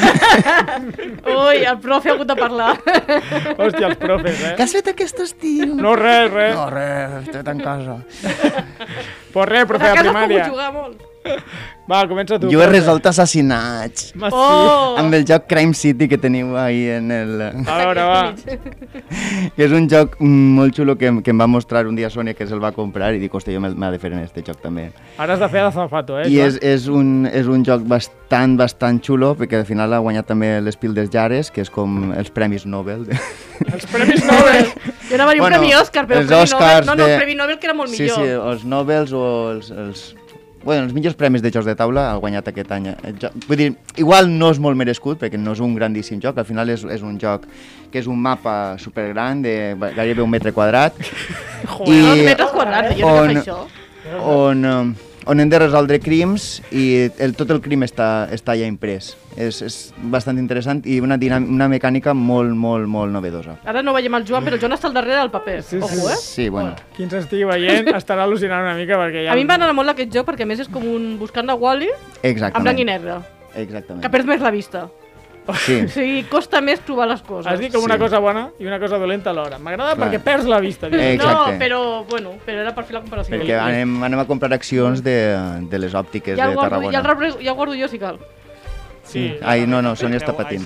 [SPEAKER 3] [laughs]
[SPEAKER 2] Ui, el profe ha hagut de parlar. [laughs]
[SPEAKER 1] Hòstia, els profes, eh?
[SPEAKER 3] Què has fet aquest estiu?
[SPEAKER 1] No, res, res.
[SPEAKER 3] No, res, estic en casa.
[SPEAKER 1] Pues res, profe
[SPEAKER 2] a
[SPEAKER 1] de
[SPEAKER 2] casa has
[SPEAKER 1] primària.
[SPEAKER 2] pogut jugar molt.
[SPEAKER 1] Va, comença tu.
[SPEAKER 3] Jo he resolt assassinats.
[SPEAKER 1] Sí.
[SPEAKER 2] Oh!
[SPEAKER 3] Amb el joc Crime City que teniu ahí en el...
[SPEAKER 1] A veure, va.
[SPEAKER 3] que és un joc molt xulo que, que em va mostrar un dia Sònia que se'l va comprar i dic, hòstia, jo m'ha de fer en este joc també.
[SPEAKER 1] Ara has de fer l'azafato, eh?
[SPEAKER 3] I és, és, un, és un joc bastant, bastant xulo, perquè al final ha guanyat també l'Espil des Jares, que és com els Premis Nobel. De...
[SPEAKER 1] Els premis Nobel.
[SPEAKER 2] Jo anava a dir un
[SPEAKER 3] Bueno,
[SPEAKER 2] premi Òscar, però el
[SPEAKER 3] els
[SPEAKER 2] premi Nobel... No, no,
[SPEAKER 3] de-
[SPEAKER 2] el premi Nobel que era molt
[SPEAKER 3] Sí,
[SPEAKER 2] millor.
[SPEAKER 3] sí, els Nobels o els... els... Bueno, els millors premis de jocs de taula ha guanyat aquest any. Joc, vull dir, igual no és molt merescut, perquè no és un grandíssim joc, al final és, és un joc que és un mapa supergran de gairebé un metre quadrat. [laughs]
[SPEAKER 2] Joder, dos metres quadrats, jo no
[SPEAKER 3] on,
[SPEAKER 2] sé això.
[SPEAKER 3] on, eh, on hem de resoldre crims i el, tot el crim està, està ja imprès. És, és bastant interessant i una, dinam, una mecànica molt, molt, molt novedosa.
[SPEAKER 2] Ara no veiem el Joan, però el Joan està al darrere del paper.
[SPEAKER 1] Sí, sí.
[SPEAKER 2] Ojo, eh?
[SPEAKER 3] Sí, bueno.
[SPEAKER 1] Qui ens estigui veient estarà al·lucinant una mica perquè ja...
[SPEAKER 2] A mi em va anar molt aquest joc perquè a més és com un buscant de Wally
[SPEAKER 3] Exactament.
[SPEAKER 2] en blanc i negre,
[SPEAKER 3] Exactament.
[SPEAKER 2] que perds més la vista.
[SPEAKER 3] Sí. [laughs]
[SPEAKER 2] O sigui, costa més trobar les coses.
[SPEAKER 1] Has dit com una
[SPEAKER 3] Sí.
[SPEAKER 1] cosa bona i una cosa dolenta alhora. M'agrada perquè perds la vista.
[SPEAKER 3] Eh,
[SPEAKER 2] No, però, bueno, però era per fer la comparació.
[SPEAKER 3] Perquè anem, anem a comprar accions de, de les òptiques
[SPEAKER 2] ja,
[SPEAKER 3] de
[SPEAKER 2] guardo,
[SPEAKER 3] Tarragona.
[SPEAKER 2] ja, el guardo, ja el guardo jo, si cal.
[SPEAKER 1] Sí.
[SPEAKER 3] Ai, no, no, Sònia està patint.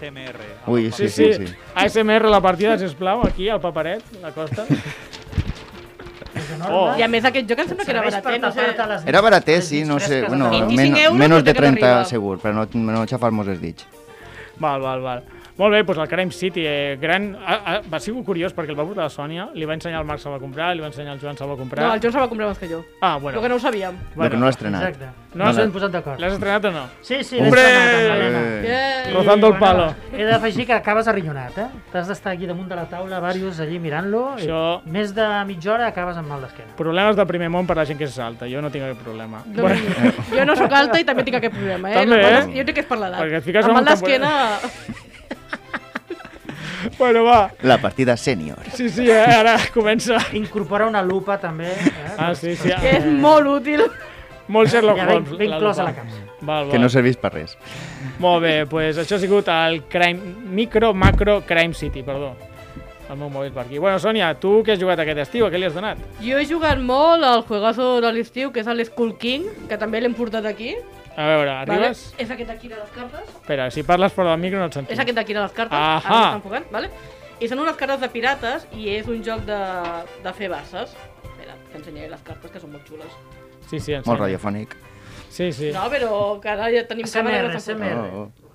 [SPEAKER 3] Ui,
[SPEAKER 1] Sí,
[SPEAKER 3] sí,
[SPEAKER 1] sí. ASMR la partida, sisplau, aquí, al paperet, la costa. Oh.
[SPEAKER 2] I a més aquest joc em sembla que era baratet, no sé.
[SPEAKER 3] Era baratet, sí, no sé, bueno,
[SPEAKER 4] de Tarragona.
[SPEAKER 2] 25
[SPEAKER 3] men
[SPEAKER 2] euros
[SPEAKER 3] menys de
[SPEAKER 2] crec que
[SPEAKER 3] 30
[SPEAKER 2] arriba.
[SPEAKER 3] segur, però no, no xafar-nos els dits.
[SPEAKER 1] Val, val, val. Molt bé, doncs el Crime City, eh, gran... Ah, ah, va ser curiós perquè el va portar la Sònia, li va ensenyar el Marc, se'l va comprar, li va ensenyar el Joan, se'l va comprar.
[SPEAKER 2] No, el Joan se va comprar abans que jo.
[SPEAKER 1] Ah,
[SPEAKER 2] Bueno.
[SPEAKER 1] bueno.
[SPEAKER 2] Però que no ho sabíem.
[SPEAKER 3] Bueno, que no l'ha estrenat.
[SPEAKER 4] Exacte.
[SPEAKER 1] No,
[SPEAKER 4] No,
[SPEAKER 1] no.
[SPEAKER 4] s'han posat d'acord.
[SPEAKER 1] L'has estrenat o no?
[SPEAKER 4] Sí, sí,
[SPEAKER 1] Hombre!
[SPEAKER 4] l'he estrenat.
[SPEAKER 3] Eh.
[SPEAKER 2] Yeah.
[SPEAKER 1] Rozando el palo.
[SPEAKER 4] He d'afegir que acabes arrinyonat, eh? T'has d'estar aquí damunt de la taula, varios allí mirant-lo. i
[SPEAKER 1] Això-
[SPEAKER 4] Més de mitja hora acabes amb mal d'esquena.
[SPEAKER 1] Problemes del primer món per la gent que és alta. Jo no tinc aquest problema.
[SPEAKER 2] No, jo no sóc alta i també tinc aquest problema, eh?
[SPEAKER 1] També, eh?
[SPEAKER 2] Jo crec que és per l'edat.
[SPEAKER 1] Perquè et fiques
[SPEAKER 2] Amb mal d'esquena... [laughs]
[SPEAKER 1] bueno, va.
[SPEAKER 3] La partida sènior.
[SPEAKER 1] Sí, sí, eh? ara comença.
[SPEAKER 4] Incorpora una lupa també. Eh?
[SPEAKER 1] Ah, sí, sí.
[SPEAKER 2] que és molt útil.
[SPEAKER 1] Molt Sherlock
[SPEAKER 4] Ja ben,
[SPEAKER 1] Holmes.
[SPEAKER 4] ben
[SPEAKER 1] la
[SPEAKER 4] clos a
[SPEAKER 1] lupa.
[SPEAKER 4] la cama.
[SPEAKER 1] Val, val.
[SPEAKER 3] Que no serveix per res.
[SPEAKER 1] Molt bé, pues això ha sigut el crime, micro, macro, crime city, perdó. El meu mòbil per aquí. Bueno, Sònia, tu què has jugat aquest estiu? A què li has donat?
[SPEAKER 2] Jo he jugat molt al juegazo de l'estiu, que és el Skull King, que també l'hem portat aquí.
[SPEAKER 1] A veure, arribes?
[SPEAKER 2] Vale? És aquest d'aquí de les cartes.
[SPEAKER 1] Espera, si parles fora del micro no et sentim.
[SPEAKER 2] És aquest d'aquí de les cartes.
[SPEAKER 1] Ahà.
[SPEAKER 2] Ara enfocant, vale? I són unes cartes de pirates i és un joc de, de fer basses. Espera, t'ensenyaré les cartes, que són molt xules.
[SPEAKER 1] Sí, sí, ensenya.
[SPEAKER 3] Molt radiofònic.
[SPEAKER 1] Sí, sí.
[SPEAKER 2] No, però que ara ja tenim càmera i no
[SPEAKER 4] SMR. SMR.
[SPEAKER 3] Oh, oh.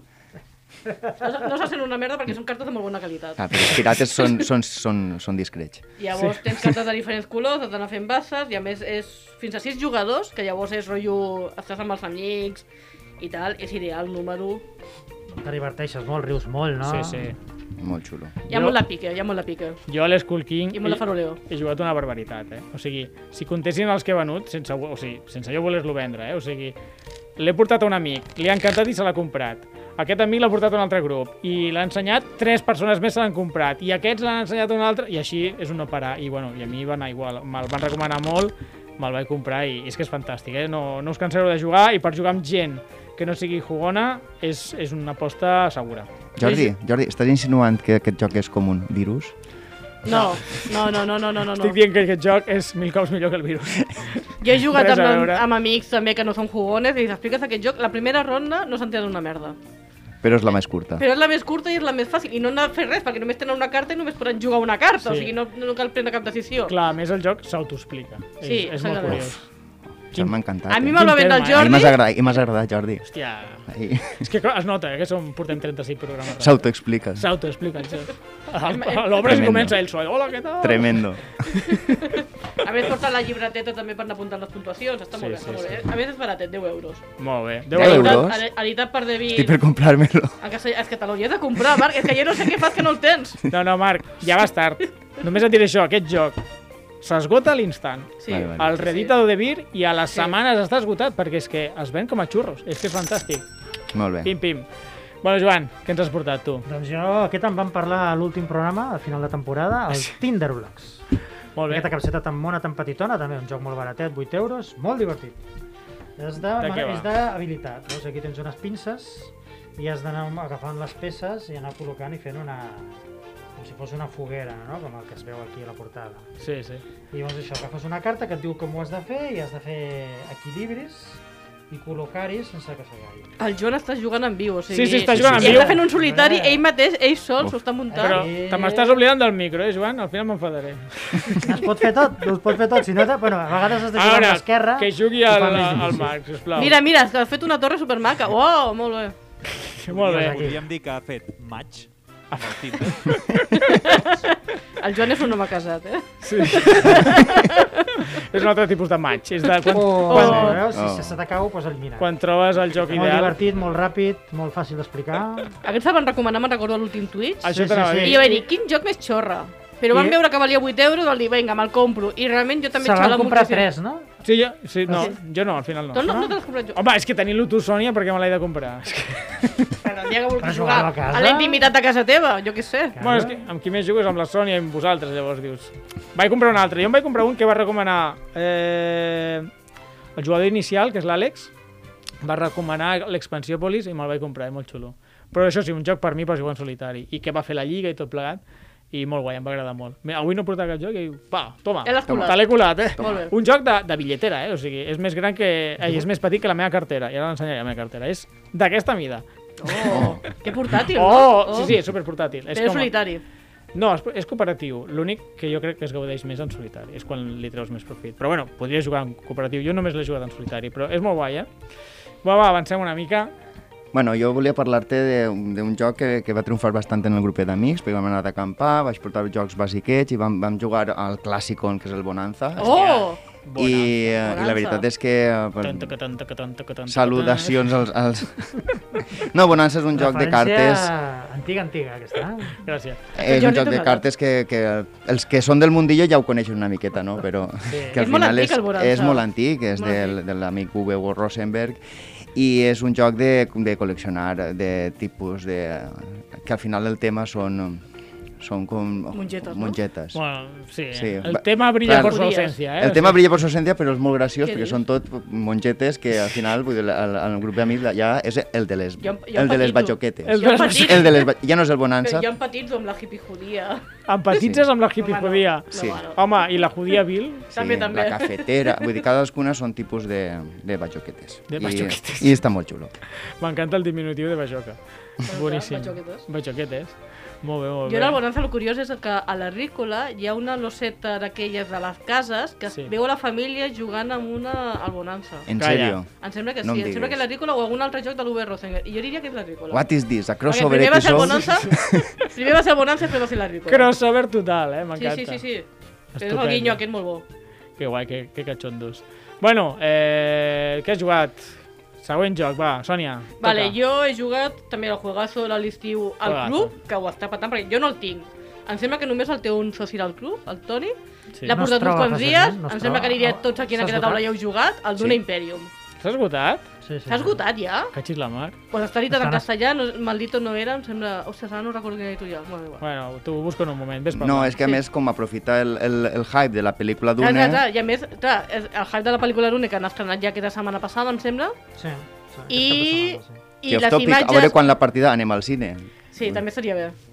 [SPEAKER 2] No, se- no sent una merda perquè són cartes de molt bona qualitat.
[SPEAKER 3] Ah, però els pirates són, són, són, són discrets.
[SPEAKER 2] Llavors tens cartes de diferents colors, has d'anar fent basses, i a més és fins a 6 jugadors, que llavors és rotllo, estàs amb els amics i tal, és ideal, número...
[SPEAKER 4] Te diverteixes molt, rius molt, no?
[SPEAKER 1] Sí, sí.
[SPEAKER 3] Molt xulo.
[SPEAKER 2] Hi ha
[SPEAKER 1] Jo-
[SPEAKER 2] molt de pique, hi ha molt de pique.
[SPEAKER 1] Jo a l'Skull King
[SPEAKER 2] I molt
[SPEAKER 1] he,
[SPEAKER 2] faroleo.
[SPEAKER 1] he jugat una barbaritat, eh? O sigui, si comptessin els que he venut, sense, o sigui, sense jo voler-lo vendre, eh? O sigui, l'he portat a un amic, li ha encantat i se l'ha comprat. Aquest amic l'ha portat a un altre grup i l'ha ensenyat, tres persones més se l'han comprat i aquests l'han ensenyat a un altre i així és un no parar. I, bueno, i a mi va anar igual, me'l van recomanar molt, me'l vaig comprar i, és que és fantàstic, eh? No, no us cansareu de jugar i per jugar amb gent que no sigui jugona és, és una aposta segura.
[SPEAKER 3] Jordi, Jordi, estàs insinuant que aquest joc és com un virus?
[SPEAKER 2] No, no, no, no, no, no, no.
[SPEAKER 1] Estic dient que aquest joc és mil cops millor que el virus.
[SPEAKER 2] Jo he jugat amb, amb amics també que no són jugones i els expliques aquest joc. La primera ronda no s'entén una merda.
[SPEAKER 3] Però és la més curta.
[SPEAKER 2] Però és la més curta i és la més fàcil. I no han de fer res, perquè només tenen una carta i només poden jugar una carta.
[SPEAKER 1] Sí.
[SPEAKER 2] O sigui, no, no cal prendre cap decisió.
[SPEAKER 1] Clar, a més el joc s'autoexplica.
[SPEAKER 2] Sí,
[SPEAKER 1] és, és molt curiós.
[SPEAKER 3] Això m'ha encantat.
[SPEAKER 2] A mi me'l va
[SPEAKER 1] Quin
[SPEAKER 2] vendre el?
[SPEAKER 3] A mi m'has
[SPEAKER 2] Jordi.
[SPEAKER 3] agradat, i m'has agradat, Jordi.
[SPEAKER 1] Hòstia,
[SPEAKER 3] Ahí.
[SPEAKER 1] és que es nota eh, que som, portem 36 programes. [laughs]
[SPEAKER 3] S'autoexplica.
[SPEAKER 1] S'autoexplica. [laughs] L'obres i
[SPEAKER 3] Tremendo.
[SPEAKER 1] comença ell sol. Hola, què tal?
[SPEAKER 3] Tremendo.
[SPEAKER 2] A més, porta la llibreteta també per anar apuntant les puntuacions. Està molt
[SPEAKER 1] Sí,
[SPEAKER 2] bé,
[SPEAKER 1] sí,
[SPEAKER 2] molt
[SPEAKER 1] sí.
[SPEAKER 2] bé. A més, és baratet, 10 euros.
[SPEAKER 1] Molt bé. 10
[SPEAKER 3] 10
[SPEAKER 1] euros.
[SPEAKER 2] Editat- per David.
[SPEAKER 3] Estic per comprar-me-lo.
[SPEAKER 2] És que te l'hauries de comprar, Marc. És que jo no sé què fas que no el tens.
[SPEAKER 1] No, no, Marc, ja vas tard. Només et diré això, aquest joc s'esgota a l'instant.
[SPEAKER 2] Sí.
[SPEAKER 3] Vale, vale.
[SPEAKER 1] El reeditador de Vir i a les
[SPEAKER 2] Sí.
[SPEAKER 1] setmanes està esgotat perquè és que es ven com a xurros. És que és fantàstic.
[SPEAKER 3] Molt bé.
[SPEAKER 1] Pim, pim. Bueno, Joan, què ens has portat tu?
[SPEAKER 4] Doncs jo, aquest en vam parlar a l'últim programa, al final de temporada, el Tinderblocks.
[SPEAKER 1] Molt bé.
[SPEAKER 4] Aquesta capseta tan mona, tan petitona, també un joc molt baratet, 8 euros, molt divertit. És d'habilitat. Veus, aquí tens unes pinces i has d'anar agafant les peces i anar col·locant i fent una si fos una foguera, no? com el que es veu aquí a la portada.
[SPEAKER 1] Sí, sí.
[SPEAKER 4] I llavors això, agafes una carta que et diu com ho has de fer i has de fer equilibris i col·locar-hi sense que s'acabi.
[SPEAKER 2] El Joan està jugant en viu, o sigui...
[SPEAKER 1] Sí, sí, està jugant en
[SPEAKER 2] ell
[SPEAKER 1] viu.
[SPEAKER 2] està fent un solitari, ell mateix, ell sol, s'ho està muntant.
[SPEAKER 1] Però
[SPEAKER 4] Sí.
[SPEAKER 1] te m'estàs oblidant del micro, eh, Joan? Al final m'enfadaré.
[SPEAKER 4] Es pot fer tot, ho pot fer tot. Si no, te- bueno, a vegades has de jugar
[SPEAKER 1] Ara,
[SPEAKER 4] amb l'esquerra.
[SPEAKER 1] que jugui al, al. Marc, sisplau.
[SPEAKER 2] Mira, mira, és que ha fet una torre supermaca. Oh, molt bé.
[SPEAKER 1] Molt bé.
[SPEAKER 6] Podríem dir que ha fet maig amb el Tinder.
[SPEAKER 2] El Joan és un home casat, eh?
[SPEAKER 1] Sí. és un altre tipus de match. És de quan,
[SPEAKER 4] Oh,
[SPEAKER 1] quan,
[SPEAKER 4] oh. veus?
[SPEAKER 3] Oh.
[SPEAKER 4] Si se t'acau, pues elimina.
[SPEAKER 1] quan trobes el joc
[SPEAKER 4] Molt
[SPEAKER 1] ideal.
[SPEAKER 4] divertit, molt ràpid, molt fàcil d'explicar.
[SPEAKER 2] Aquests el van recomanar, me'n recordo, a l'últim Twitch.
[SPEAKER 1] Això
[SPEAKER 4] Sí, sí, sí.
[SPEAKER 2] I jo vaig dir, quin joc més xorra? Però vam
[SPEAKER 4] I-
[SPEAKER 2] veure que valia 8 euros, vam dir, vinga, me'l compro. I realment jo també
[SPEAKER 4] Se van comprar
[SPEAKER 2] moltíssim.
[SPEAKER 4] tres, no?
[SPEAKER 1] Sí, jo, sí, no, jo no, al final no.
[SPEAKER 2] Tu no, no te l'has comprat jo?
[SPEAKER 1] Home, és que tenint-lo tu, Sònia, perquè me l'he de comprar. És que... [laughs]
[SPEAKER 2] Però el dia que vulguis
[SPEAKER 4] jugar
[SPEAKER 2] jugar
[SPEAKER 4] a casa.
[SPEAKER 2] a la intimitat de casa teva, jo què sé.
[SPEAKER 4] Claro.
[SPEAKER 1] Bueno, és que amb qui més jugo és amb la Sònia i amb vosaltres, llavors dius... Vaig comprar un altre. Jo em vaig comprar un que va recomanar eh, el jugador inicial, que és l'Àlex, va recomanar l'expansió Polis i me'l vaig comprar, és molt xulo. Però això sí, un joc per mi per jugar en solitari. I que va fer la lliga i tot plegat. I molt guai, em va agradar molt. Avui no he portat aquest joc i pa, toma, te l'he colat, eh? Un joc de, de bitlletera, eh? O sigui, és més gran que... Eh, és més petit que la meva cartera. I ara l'ensenyaré la meva cartera. És d'aquesta mida.
[SPEAKER 2] Oh, que portàtil,
[SPEAKER 1] Oh,
[SPEAKER 2] no?
[SPEAKER 1] sí, sí, és superportàtil. És
[SPEAKER 2] Però és
[SPEAKER 1] com...
[SPEAKER 2] solitari.
[SPEAKER 1] No, és, és cooperatiu. L'únic que jo crec que es gaudeix més en solitari. És quan li treus més profit. Però bueno, podria jugar en cooperatiu. Jo només l'he jugat en solitari, però és molt guai, eh? Va, va, avancem una mica.
[SPEAKER 3] Bueno, jo volia parlar-te d'un joc que, que va triomfar bastant en el grup d'amics, perquè vam anar d'acampar, vaig portar jocs basiquets i vam, vam jugar al Clàssicon, que és el Bonanza.
[SPEAKER 2] Oh!
[SPEAKER 3] I, eh, I la
[SPEAKER 2] Bonanza.
[SPEAKER 3] veritat és que... eh, per-
[SPEAKER 1] tan, taca, tan, taca,
[SPEAKER 3] Salutacions als... als... [laughs] no, Bonanza és un joc de cartes...
[SPEAKER 4] Antiga, antiga, aquesta. eh?
[SPEAKER 1] Gràcies.
[SPEAKER 3] És un joc de cartes que, que els que són del mundillo ja ho coneixen una miqueta, no? Però que al
[SPEAKER 2] És molt
[SPEAKER 3] final
[SPEAKER 2] antic,
[SPEAKER 3] és,
[SPEAKER 2] el Bonanza.
[SPEAKER 3] és molt antic, és
[SPEAKER 2] Molt
[SPEAKER 3] del, de l'amic Uwe Rosenberg i és un joc de, de col·leccionar de tipus de... que al final el tema són són com...
[SPEAKER 2] Mongetes, no?
[SPEAKER 3] mongetes.
[SPEAKER 1] Bueno, sí,
[SPEAKER 3] Sí,
[SPEAKER 1] el tema brilla
[SPEAKER 3] clar,
[SPEAKER 1] por su
[SPEAKER 2] Judies.
[SPEAKER 1] ausencia, eh?
[SPEAKER 3] El tema brilla per su ausencia, però és molt graciós
[SPEAKER 2] Què
[SPEAKER 3] perquè
[SPEAKER 2] dius?
[SPEAKER 3] són tot mongetes que al final, vull dir, el, el grup d'amics ja és el de les,
[SPEAKER 2] Jo- jo
[SPEAKER 3] el de les
[SPEAKER 2] empatito.
[SPEAKER 3] bajoquetes.
[SPEAKER 1] El de les-
[SPEAKER 3] El de les, ja no és el Bonanza,
[SPEAKER 2] però jo empatitzo amb la hippie judía.
[SPEAKER 1] Empatitzes amb la hippie
[SPEAKER 2] Home, no.
[SPEAKER 1] judía.
[SPEAKER 3] Sí.
[SPEAKER 2] No, no.
[SPEAKER 1] Home, i la judía vil?
[SPEAKER 2] També, també.
[SPEAKER 3] la cafetera, vull dir, cadascuna són tipus de, de bajoquetes.
[SPEAKER 1] De
[SPEAKER 3] I-
[SPEAKER 1] bajoquetes.
[SPEAKER 3] I, està molt xulo.
[SPEAKER 1] M'encanta el diminutiu de bajoca. Boníssim.
[SPEAKER 2] bajoquetes.
[SPEAKER 1] Bajoquetes. Molt bé, molt
[SPEAKER 2] Jo
[SPEAKER 1] bé.
[SPEAKER 2] en el Bonanza el curiós és que a la Rícola hi ha una loseta d'aquelles de les cases que
[SPEAKER 1] Sí.
[SPEAKER 2] sí. veu a la família jugant amb una al Bonanza.
[SPEAKER 3] En sèrio.
[SPEAKER 2] Em sembla que sí,
[SPEAKER 3] No em
[SPEAKER 2] em sembla que la Rícola o algun altre joc de l'Uwe Rosenberg. I jo diria que és la Rícola.
[SPEAKER 3] What is this? A crossover [laughs]
[SPEAKER 2] primer va ser el? Bonanza, primer va ser el Bonanza després va ser la Rícola.
[SPEAKER 1] Crossover total, eh?
[SPEAKER 2] Sí,
[SPEAKER 1] M'encanta.
[SPEAKER 2] sí, sí, sí. És el
[SPEAKER 1] Estupendo.
[SPEAKER 2] guinyo aquest molt bo.
[SPEAKER 1] Que guai, que, que catxondos. Bueno, eh, què has jugat? Següent joc, va, Sònia.
[SPEAKER 2] Vale,
[SPEAKER 1] toca.
[SPEAKER 2] jo he jugat també el juegazo de l'estiu al
[SPEAKER 1] Juegazo.
[SPEAKER 2] club, que ho està patant, perquè jo no el tinc. Em sembla que només el té un soci del club, el Toni.
[SPEAKER 1] Sí.
[SPEAKER 2] L'ha
[SPEAKER 4] No
[SPEAKER 2] portat uns
[SPEAKER 4] troba
[SPEAKER 2] quants dies,
[SPEAKER 4] no
[SPEAKER 2] em sembla que aniré
[SPEAKER 4] Oh,
[SPEAKER 2] tots aquí en aquesta taula ja heu jugat, el Duna
[SPEAKER 3] Sí.
[SPEAKER 2] Imperium.
[SPEAKER 1] S'ha esgotat?
[SPEAKER 4] Sí, sí,
[SPEAKER 2] S'ha esgotat ja?
[SPEAKER 1] Cachis la mar.
[SPEAKER 2] Pues està editat en
[SPEAKER 4] Estan-
[SPEAKER 2] castellà, no, maldito no era, em sembla... Ostres, ara no recordo quina editorial. Bueno, igual.
[SPEAKER 1] Bueno, t'ho busco en un moment, ves
[SPEAKER 3] No, és que a
[SPEAKER 2] Sí.
[SPEAKER 3] més, com aprofitar el, el, el hype de la pel·lícula
[SPEAKER 2] Clar, clar,
[SPEAKER 3] Dune...
[SPEAKER 2] clar, I a més, clar, el hype de la pel·lícula Dune que han estrenat ja aquesta setmana passada, em sembla,
[SPEAKER 4] Sí, sí,
[SPEAKER 2] I-
[SPEAKER 4] setmana, sí.
[SPEAKER 2] i
[SPEAKER 3] off
[SPEAKER 2] les
[SPEAKER 3] topic,
[SPEAKER 2] imatges...
[SPEAKER 3] a veure quan la partida anem al cine.
[SPEAKER 2] Sí, també estaria bé. [laughs]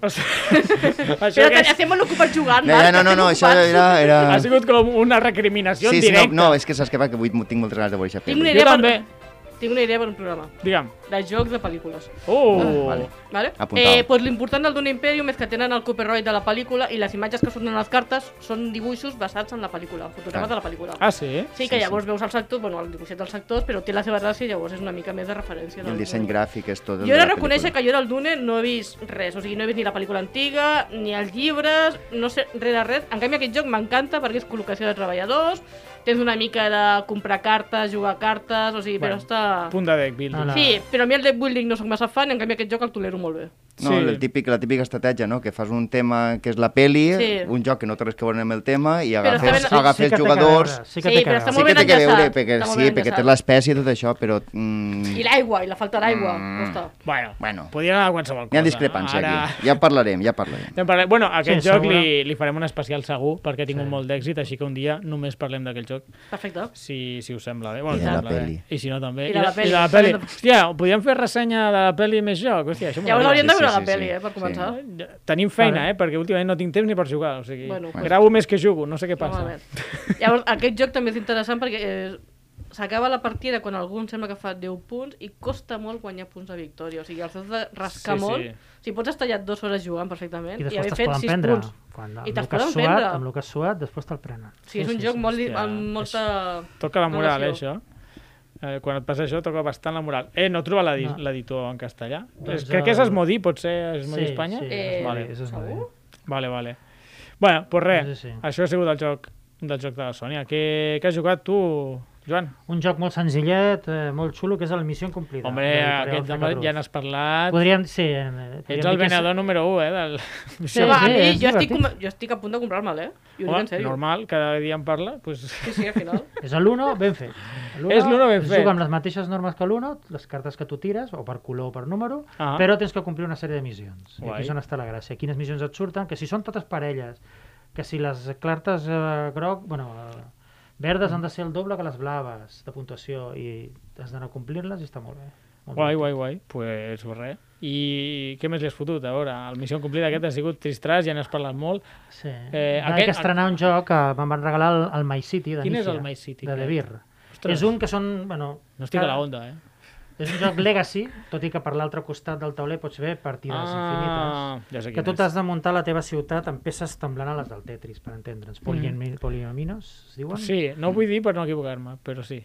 [SPEAKER 1] Això
[SPEAKER 2] Però
[SPEAKER 1] que
[SPEAKER 2] estem molt ocupats jugant,
[SPEAKER 3] ja, no, no,
[SPEAKER 2] estem
[SPEAKER 3] no, això
[SPEAKER 2] ocupats.
[SPEAKER 3] era... era...
[SPEAKER 1] ha sigut com una recriminació
[SPEAKER 3] Sí,
[SPEAKER 1] en
[SPEAKER 3] sí, no, no, és que saps què va, que avui tinc moltes ganes de veure aquesta
[SPEAKER 2] Tinc una
[SPEAKER 3] pel·li.
[SPEAKER 1] Jo
[SPEAKER 2] idea
[SPEAKER 1] també.
[SPEAKER 2] per... tinc una idea per un programa.
[SPEAKER 1] Digue'm.
[SPEAKER 2] De jocs de pel·lícules.
[SPEAKER 1] Uh!
[SPEAKER 3] Vale.
[SPEAKER 2] Vale?
[SPEAKER 3] Apuntado.
[SPEAKER 2] Eh, pues l'important del Dune Imperium és que tenen el copyright de la pel·lícula i les imatges que surten a les cartes són dibuixos basats en la pel·lícula, fotogrames de la pel·lícula.
[SPEAKER 1] Ah, sí?
[SPEAKER 2] Sí, que llavors veus els actors, bueno, el dibuixet dels actors, però té la seva gràcia i llavors és una mica més de referència.
[SPEAKER 3] I
[SPEAKER 2] del
[SPEAKER 3] el disseny gràfic és tot
[SPEAKER 2] Jo he de reconèixer que jo del Dune no he vist res, o sigui, no he vist ni la pel·lícula antiga, ni els llibres, no sé res de res. En canvi, aquest joc m'encanta perquè és col·locació de treballadors, tens una mica de comprar cartes, jugar cartes, o sigui,
[SPEAKER 1] Bueno,
[SPEAKER 2] però està...
[SPEAKER 1] Punt de deck building.
[SPEAKER 2] Sí, però a mi el deck building no sóc massa fan, en canvi aquest joc el tolero molt bé.
[SPEAKER 3] No,
[SPEAKER 1] Sí.
[SPEAKER 3] el típic, la típica estratègia, no? Que fas un tema que és la peli,
[SPEAKER 2] Sí.
[SPEAKER 3] un joc que no té res que veure amb el tema, i agafes,
[SPEAKER 2] ben-
[SPEAKER 3] agafes
[SPEAKER 4] que té que
[SPEAKER 3] jugadors...
[SPEAKER 4] veure, Sí, que
[SPEAKER 2] Sí,
[SPEAKER 4] té que
[SPEAKER 2] però està
[SPEAKER 4] veure.
[SPEAKER 3] Sí
[SPEAKER 2] molt
[SPEAKER 3] que té que veure,
[SPEAKER 2] enllaçat,
[SPEAKER 3] perquè,
[SPEAKER 2] molt
[SPEAKER 3] sí, perquè té l'espècie i tot això, però... Mm,
[SPEAKER 2] I l'aigua, i la falta d'aigua,
[SPEAKER 3] Mm.
[SPEAKER 2] no.
[SPEAKER 1] Bueno,
[SPEAKER 3] Bueno.
[SPEAKER 1] podria anar a qualsevol cosa.
[SPEAKER 3] Hi ha discrepància
[SPEAKER 1] Ara...
[SPEAKER 3] aquí. Ja parlarem, ja parlarem.
[SPEAKER 1] Ja en parlem. Bueno, a aquest
[SPEAKER 4] Sí,
[SPEAKER 1] joc
[SPEAKER 4] segura.
[SPEAKER 1] li, li farem un especial segur perquè ha tingut
[SPEAKER 4] Sí.
[SPEAKER 1] molt d'èxit, així que un dia només parlem d'aquell joc,
[SPEAKER 2] Perfecte.
[SPEAKER 1] si, si us sembla bé. Bueno,
[SPEAKER 3] I de la
[SPEAKER 1] sembla bé.
[SPEAKER 3] peli.
[SPEAKER 1] I si no, també.
[SPEAKER 2] I de la peli.
[SPEAKER 1] I de la peli. Hòstia, podríem fer ressenya de la peli més joc? Hòstia, això
[SPEAKER 2] Llavors
[SPEAKER 1] m'agrada.
[SPEAKER 2] hauríem de
[SPEAKER 3] Sí,
[SPEAKER 2] veure
[SPEAKER 3] sí,
[SPEAKER 2] la
[SPEAKER 3] sí,
[SPEAKER 2] pel·li,
[SPEAKER 3] sí.
[SPEAKER 2] eh, per
[SPEAKER 3] Sí.
[SPEAKER 2] començar.
[SPEAKER 1] Tenim feina,
[SPEAKER 4] Vale.
[SPEAKER 1] eh? Perquè últimament no tinc temps ni per jugar. O sigui,
[SPEAKER 2] Bueno,
[SPEAKER 1] gravo més que jugo, no sé què passa.
[SPEAKER 2] Llavors, aquest joc també és interessant perquè eh, s'acaba la partida quan algú em sembla que fa 10 punts i costa molt guanyar punts de victòria. O sigui, els has de rascar
[SPEAKER 1] Sí, sí.
[SPEAKER 2] molt. O sigui, pots estar allà dues hores jugant perfectament
[SPEAKER 4] I
[SPEAKER 2] i,
[SPEAKER 4] després
[SPEAKER 2] haver
[SPEAKER 4] te'ls
[SPEAKER 2] fet
[SPEAKER 4] poden
[SPEAKER 2] 6
[SPEAKER 4] prendre.
[SPEAKER 2] punts.
[SPEAKER 4] Quan,
[SPEAKER 2] I te'ls poden
[SPEAKER 4] suat,
[SPEAKER 2] prendre.
[SPEAKER 4] amb el que has suat, després te'l prenen.
[SPEAKER 2] O sigui, és un joc molt, li-
[SPEAKER 1] hòstia,
[SPEAKER 2] amb molta...
[SPEAKER 1] Toca la moral, eh, això. Eh, quan et passa això, toca bastant la moral. Eh, no troba l'edi-
[SPEAKER 4] No.
[SPEAKER 1] l'editor en castellà?
[SPEAKER 4] Doncs
[SPEAKER 1] És, crec que és
[SPEAKER 4] el-
[SPEAKER 1] Esmodí, pot ser Esmodí
[SPEAKER 4] Sí,
[SPEAKER 1] Espanya?
[SPEAKER 4] sí,
[SPEAKER 2] Eh,
[SPEAKER 1] vale.
[SPEAKER 4] molt és molt
[SPEAKER 2] segur?
[SPEAKER 1] Vale, vale. Bueno, doncs pues res,
[SPEAKER 4] Sí, sí.
[SPEAKER 1] això ha sigut el joc del joc de la Sònia. Què, què has jugat tu, Joan?
[SPEAKER 4] Un joc molt senzillet, eh, molt xulo, que és el Missió Incomplida. L'editorial
[SPEAKER 1] aquest home ja n'has parlat.
[SPEAKER 4] Podríem, sí, eh, podríem
[SPEAKER 1] Ets el
[SPEAKER 4] que és-
[SPEAKER 1] venedor número 1, eh? Del...
[SPEAKER 4] Sí,
[SPEAKER 2] Home, a
[SPEAKER 4] sí,
[SPEAKER 2] mi,
[SPEAKER 4] és
[SPEAKER 2] jo, estic, com- jo estic a punt de comprar-me'l, eh? I dic
[SPEAKER 1] Home,
[SPEAKER 2] en sèrio.
[SPEAKER 1] normal, cada dia em parla. Pues...
[SPEAKER 2] Sí, sí, al final. [laughs]
[SPEAKER 4] És l'Uno ben fet.
[SPEAKER 1] És l'Uno ben
[SPEAKER 4] es
[SPEAKER 1] fet.
[SPEAKER 4] juga amb les mateixes normes que l'Uno, les cartes que tu tires, o per color o per número,
[SPEAKER 1] Ah.
[SPEAKER 4] però tens que complir una sèrie de missions. I
[SPEAKER 1] Guai.
[SPEAKER 4] aquí és on està la gràcia. Quines missions et surten, que si són totes parelles, que si les cartes eh, groc, bueno, eh, verdes han de ser el doble que les blaves de puntuació i has d'anar a complir-les i està molt bé. Molt
[SPEAKER 1] Guai, guai, guai. Pues res. I què més li has fotut a veure? El Missió Complida aquest ha sigut tristràs, ja n'has parlat molt.
[SPEAKER 4] Sí.
[SPEAKER 1] Eh,
[SPEAKER 4] Eh,
[SPEAKER 1] aquest-
[SPEAKER 4] que estrenar un joc que me'n van regalar el, el My City de
[SPEAKER 1] Quin és
[SPEAKER 4] Nícia,
[SPEAKER 1] el My City,
[SPEAKER 4] De
[SPEAKER 1] aquest?
[SPEAKER 4] De Beer.
[SPEAKER 1] Ostres.
[SPEAKER 4] És un que són... Bueno,
[SPEAKER 1] No estic a
[SPEAKER 4] cada-
[SPEAKER 1] la onda, eh?
[SPEAKER 4] És un joc legacy, tot i que per l'altre costat del tauler pots fer partides
[SPEAKER 1] Ah,
[SPEAKER 4] infinites.
[SPEAKER 1] ja
[SPEAKER 4] Que tu t'has de muntar la teva ciutat amb peces semblant a les del Tetris, per entendre'ns.
[SPEAKER 1] Mm.
[SPEAKER 4] Poliami- Poliaminos, es diuen?
[SPEAKER 1] Sí, no vull dir per no equivocar-me, però sí.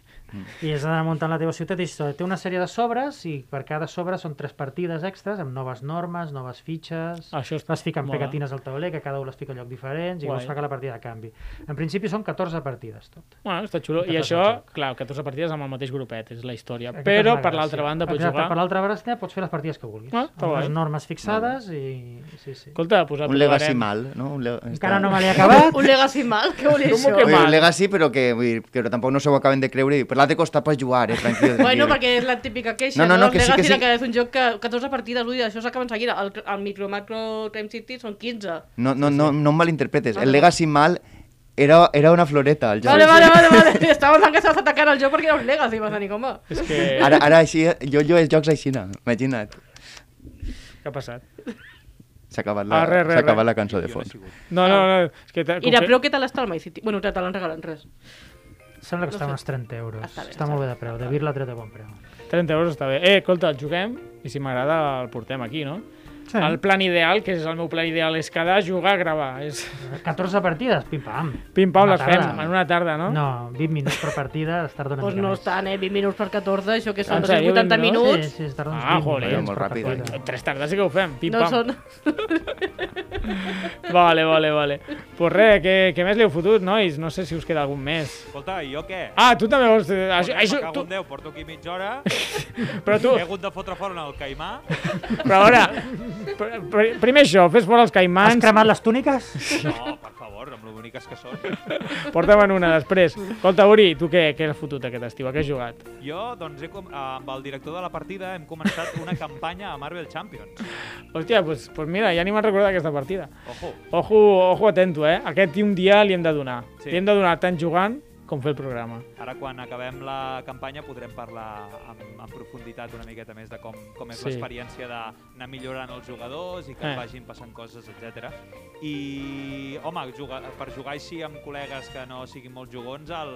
[SPEAKER 4] I has d'anar muntant la teva ciutat i té una sèrie de sobres i per cada sobre són tres partides extres amb noves normes, noves fitxes...
[SPEAKER 1] Això és...
[SPEAKER 4] Vas ficant
[SPEAKER 1] mola.
[SPEAKER 4] pegatines al tauler, que cada un les fica a lloc diferents i llavors fa que la partida canvi. En principi són 14 partides, tot.
[SPEAKER 1] Bueno, està xulo. I
[SPEAKER 4] Aquest
[SPEAKER 1] això, clar, 14 partides amb el mateix grupet, és la història.
[SPEAKER 4] Aquesta
[SPEAKER 1] Però,
[SPEAKER 4] és la
[SPEAKER 1] l'altra banda, pots
[SPEAKER 4] Exacte,
[SPEAKER 1] jugar...
[SPEAKER 4] Per l'altra banda pots fer les partides que vulguis.
[SPEAKER 1] Ah,
[SPEAKER 4] amb les normes fixades i... Sí, sí.
[SPEAKER 1] Escolta, pues
[SPEAKER 3] Un legacy mal, no? Un le...
[SPEAKER 4] Encara no me l'he acabat. [laughs]
[SPEAKER 2] Un legacy mal? Què volia dir això?
[SPEAKER 1] que mal?
[SPEAKER 3] un legacy, però que, vull dir, que tampoc no se ho acaben de creure. i Per l'altre costat pots jugar, eh? Tranquil. [laughs]
[SPEAKER 2] Bueno,
[SPEAKER 3] tranquil.
[SPEAKER 2] perquè és la típica queixa,
[SPEAKER 3] No, no, no,
[SPEAKER 2] no?
[SPEAKER 3] que
[SPEAKER 2] Els
[SPEAKER 3] sí, que
[SPEAKER 2] Legacy
[SPEAKER 3] sí.
[SPEAKER 2] que és un joc que 14 partides, vull dir, això s'acaba enseguida. El, el Micro Macro Time City són 15.
[SPEAKER 3] No, no, no, no em malinterpretes.
[SPEAKER 2] Ah,
[SPEAKER 3] El legacy mal era, era una floreta, el joc.
[SPEAKER 2] Vale, vale, vale, [laughs] vale. Estava pensant que estaves atacant el joc perquè era un Legacy, vas dir, com
[SPEAKER 1] És que...
[SPEAKER 3] Ara, ara així, jo, jo els jocs així, no. imagina't.
[SPEAKER 1] Què ha passat?
[SPEAKER 3] S'ha acabat, la,
[SPEAKER 1] Ah, res,
[SPEAKER 3] s'ha acabat
[SPEAKER 1] res.
[SPEAKER 3] la cançó de fons.
[SPEAKER 1] No, no, no. És que
[SPEAKER 2] I de preu què tal està el My City? Bueno, te l'han regalat res.
[SPEAKER 4] Sembla que
[SPEAKER 2] No
[SPEAKER 4] està
[SPEAKER 2] sé.
[SPEAKER 4] uns 30 euros.
[SPEAKER 2] Està bé,
[SPEAKER 4] està
[SPEAKER 2] està
[SPEAKER 4] molt
[SPEAKER 2] bé.
[SPEAKER 4] de preu. De Vir l'ha tret a bon preu.
[SPEAKER 1] 30 euros està bé. Eh, escolta, juguem i si m'agrada el portem aquí, no?
[SPEAKER 4] Sí.
[SPEAKER 1] El plan ideal, que és el meu plan ideal, és quedar, jugar, gravar. És
[SPEAKER 4] 14 partides, pim-pam.
[SPEAKER 1] pim-pam, les fem
[SPEAKER 4] tarda.
[SPEAKER 1] en una tarda, no?
[SPEAKER 4] No, 20 minuts per partida, es tarda una
[SPEAKER 2] Doncs
[SPEAKER 4] mica
[SPEAKER 2] no
[SPEAKER 4] més.
[SPEAKER 2] estan, eh? 20 minuts per 14, això que són
[SPEAKER 1] En sèrio,
[SPEAKER 2] 280
[SPEAKER 1] 20 minuts?
[SPEAKER 2] minuts.
[SPEAKER 4] Sí, sí, es tarda uns
[SPEAKER 1] Ah,
[SPEAKER 4] 20
[SPEAKER 1] joder,
[SPEAKER 4] minuts
[SPEAKER 3] molt
[SPEAKER 4] per
[SPEAKER 3] ràpid,
[SPEAKER 4] partida.
[SPEAKER 1] Tres tardes sí que ho fem,
[SPEAKER 2] No
[SPEAKER 1] pim-pam.
[SPEAKER 2] són... [laughs]
[SPEAKER 1] Vale, vale, vale. Pues res, què, què més li heu fotut, nois? No sé si us queda algun més.
[SPEAKER 6] Escolta, i jo què?
[SPEAKER 1] Ah, tu també vols... Això, això, tu,
[SPEAKER 6] Déu, porto aquí mitja hora, [laughs]
[SPEAKER 1] però tu...
[SPEAKER 6] he hagut de fotre fora el caimà.
[SPEAKER 1] Però a veure, pr pr primer això, fes fora els
[SPEAKER 4] Has
[SPEAKER 1] caimans,
[SPEAKER 4] cremat les túniques?
[SPEAKER 6] No, per favor, amb lo boniques que són. [laughs]
[SPEAKER 1] porta'm una després. Escolta, Uri, tu què, què has fotut aquest estiu? A què has jugat?
[SPEAKER 6] Jo, doncs, he com, amb el director de la partida hem començat una campanya a Marvel Champions.
[SPEAKER 1] Hòstia, pues, pues mira, ja ni me'n recordat aquesta partida.
[SPEAKER 6] Ojo.
[SPEAKER 1] Ojo, ojo atento, eh? Aquest un dia li hem de donar.
[SPEAKER 6] Sí.
[SPEAKER 1] Li hem de donar tant jugant com fer el programa.
[SPEAKER 8] Ara, quan acabem la campanya, podrem parlar amb, amb profunditat una miqueta més de com, com és
[SPEAKER 1] Sí.
[SPEAKER 8] l'experiència d'anar millorant els jugadors i que
[SPEAKER 1] Eh.
[SPEAKER 8] vagin passant coses, etc. I, home, jugar, per jugar així amb col·legues que no siguin molt jugons, el,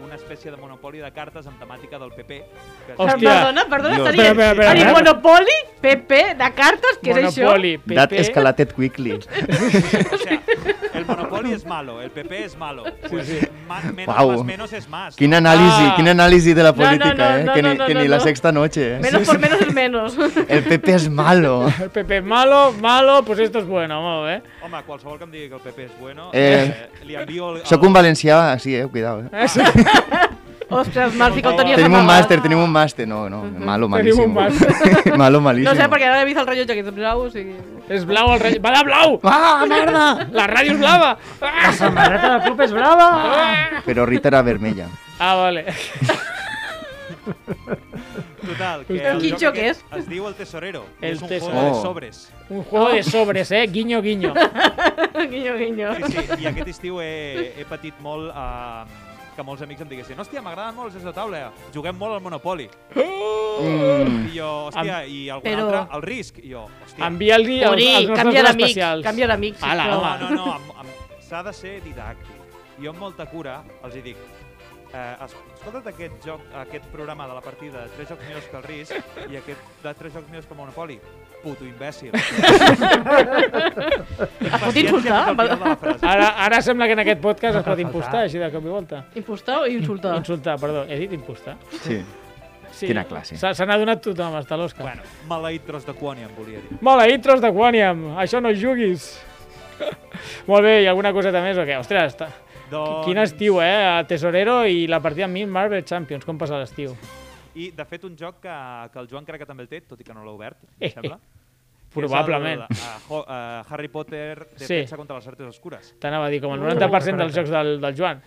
[SPEAKER 8] una espècie de monopoli de cartes amb temàtica del PP. Que
[SPEAKER 1] Hòstia.
[SPEAKER 2] Perdona, perdona, està dient...
[SPEAKER 1] Espera, espera, espera.
[SPEAKER 2] Monopoli, PP, de cartes, què és això?
[SPEAKER 1] Monopoli, PP...
[SPEAKER 3] That escalated quickly. [laughs]
[SPEAKER 8] O sea, el Monopoly es malo, el PP es malo. Pues ma- menos
[SPEAKER 3] Guau.
[SPEAKER 8] más menos es más.
[SPEAKER 3] Quin anàlisi,
[SPEAKER 1] Ah.
[SPEAKER 3] quin anàlisi de la
[SPEAKER 2] No, no,
[SPEAKER 3] política,
[SPEAKER 2] no,
[SPEAKER 3] eh?
[SPEAKER 2] no,
[SPEAKER 3] que ni,
[SPEAKER 2] no, no,
[SPEAKER 3] que ni
[SPEAKER 2] no,
[SPEAKER 3] la
[SPEAKER 2] no.
[SPEAKER 3] sexta noche. eh?
[SPEAKER 2] Menos por menos es menos. [laughs]
[SPEAKER 3] El PP es malo.
[SPEAKER 1] El PP es malo, malo, pues esto es bueno, molt bé.
[SPEAKER 8] Home, qualsevol que em digui que el PP és bueno,
[SPEAKER 3] Eh,
[SPEAKER 8] eh, li envio... El,
[SPEAKER 3] Soc un valencià, sí, eh? Cuidado, eh? [laughs]
[SPEAKER 2] Ostres, Marci, que el tenies
[SPEAKER 3] Tenim un màster, tenim un màster. No, no, malo,
[SPEAKER 1] Tenim
[SPEAKER 3] malíssim.
[SPEAKER 1] un màster. [laughs]
[SPEAKER 3] malo, malíssim.
[SPEAKER 2] No sé, perquè ara he vist el rellotge que és blau, o sigui...
[SPEAKER 1] És blau el rei... Va de blau!
[SPEAKER 3] Ah, merda!
[SPEAKER 1] La ràdio és blava!
[SPEAKER 4] La
[SPEAKER 1] Ah,
[SPEAKER 4] samarreta del club és brava!
[SPEAKER 3] Però Rita era vermella.
[SPEAKER 1] ah vale.
[SPEAKER 8] Total, que
[SPEAKER 1] Quin
[SPEAKER 8] el
[SPEAKER 2] joc
[SPEAKER 8] joc
[SPEAKER 2] és?
[SPEAKER 8] es diu el Tesorero.
[SPEAKER 1] El
[SPEAKER 8] és un
[SPEAKER 1] Tesorero.
[SPEAKER 8] juego de
[SPEAKER 3] Oh.
[SPEAKER 8] sobres.
[SPEAKER 1] Un juego de sobres, eh? Guiño, guiño. [laughs]
[SPEAKER 2] guinyo, guinyo.
[SPEAKER 8] Sí, sí, i aquest estiu he, he patit molt eh, que molts amics em diguessin hòstia, m'agraden molt els jocs de taula, juguem molt al Monopoly.
[SPEAKER 3] Mm.
[SPEAKER 8] I jo, hòstia, i algun
[SPEAKER 2] Però-
[SPEAKER 8] altre, el risc. I jo, hòstia,
[SPEAKER 1] Envia-li els,
[SPEAKER 2] Uri,
[SPEAKER 1] els nostres
[SPEAKER 2] canvia
[SPEAKER 1] especials.
[SPEAKER 2] canvia d'amics,
[SPEAKER 1] Ala,
[SPEAKER 2] sisplau.
[SPEAKER 8] No, no, no, s'ha de ser didàctic. Jo amb molta cura els hi dic, eh, es- escolta't aquest, joc, aquest programa de la partida de 3 jocs millors que el risc i aquest de 3 jocs millors que el Monopoly. Puto imbècil. [laughs]
[SPEAKER 2] Es pot insultar?
[SPEAKER 1] Ara, ara sembla que en aquest podcast es pot impostar, així de cop i volta.
[SPEAKER 2] Impostar o insultar?
[SPEAKER 1] Insultar, perdó. He dit impostar.
[SPEAKER 3] Sí.
[SPEAKER 1] Sí.
[SPEAKER 3] Quina classe.
[SPEAKER 1] Se se n'ha donat tothom, hasta l'Òscar.
[SPEAKER 8] Bueno, maleït tros de quònia, em volia dir.
[SPEAKER 1] Maleït tros de Quaniam, això no juguis. [laughs] Molt bé, i alguna coseta més o què? Ostres, està...
[SPEAKER 8] Doncs...
[SPEAKER 1] quin estiu, eh? Tesorero i la partida amb mi Marvel Champions, com passa l'estiu?
[SPEAKER 8] I, de fet, un joc que, que el Joan crec que també el té, tot i que no l'ha obert, em sembla. que és
[SPEAKER 1] Probablement.
[SPEAKER 8] El, uh, uh, Harry Potter
[SPEAKER 1] Sí.
[SPEAKER 8] defensa contra les artes oscures.
[SPEAKER 1] T'anava a dir, com el
[SPEAKER 4] Uh,
[SPEAKER 1] 90% dels
[SPEAKER 4] correcte.
[SPEAKER 1] jocs del, del Joan.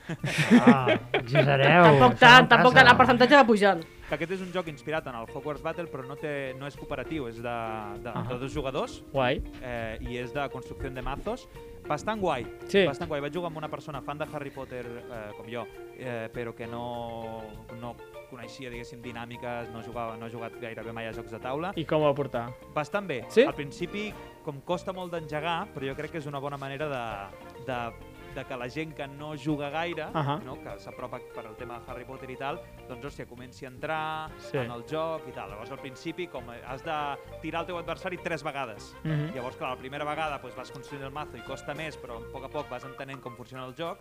[SPEAKER 4] Ah, exagereu.
[SPEAKER 2] Tampoc tant, tampoc tant, el percentatge va pujant.
[SPEAKER 8] Que aquest és un joc inspirat en el Hogwarts Battle, però no, té, no és cooperatiu, és de, de,
[SPEAKER 1] Ahà.
[SPEAKER 8] de dos jugadors
[SPEAKER 1] Guai.
[SPEAKER 8] eh, i és de construcció de mazos. Bastant guai,
[SPEAKER 1] Sí.
[SPEAKER 8] bastant guai. Vaig jugar amb una persona fan de Harry Potter eh, com jo, eh, però que no, no coneixia, diguéssim, dinàmiques, no, jugava, no ha jugat gairebé mai a jocs de taula.
[SPEAKER 1] I com ho va portar?
[SPEAKER 8] Bastant bé.
[SPEAKER 1] Sí?
[SPEAKER 8] Al principi, com costa molt d'engegar, però jo crec que és una bona manera de, de, de que la gent que no juga gaire,
[SPEAKER 1] Ahà.
[SPEAKER 8] no, que s'apropa per al tema de Harry Potter i tal, doncs, hòstia, comenci a entrar
[SPEAKER 1] Sí.
[SPEAKER 8] en el joc i tal. Llavors, al principi, com has de tirar el teu adversari tres vegades.
[SPEAKER 1] Mhm.
[SPEAKER 8] Llavors, clar, la primera vegada doncs, vas construint el mazo i costa més, però a poc a poc vas entenent com funciona el joc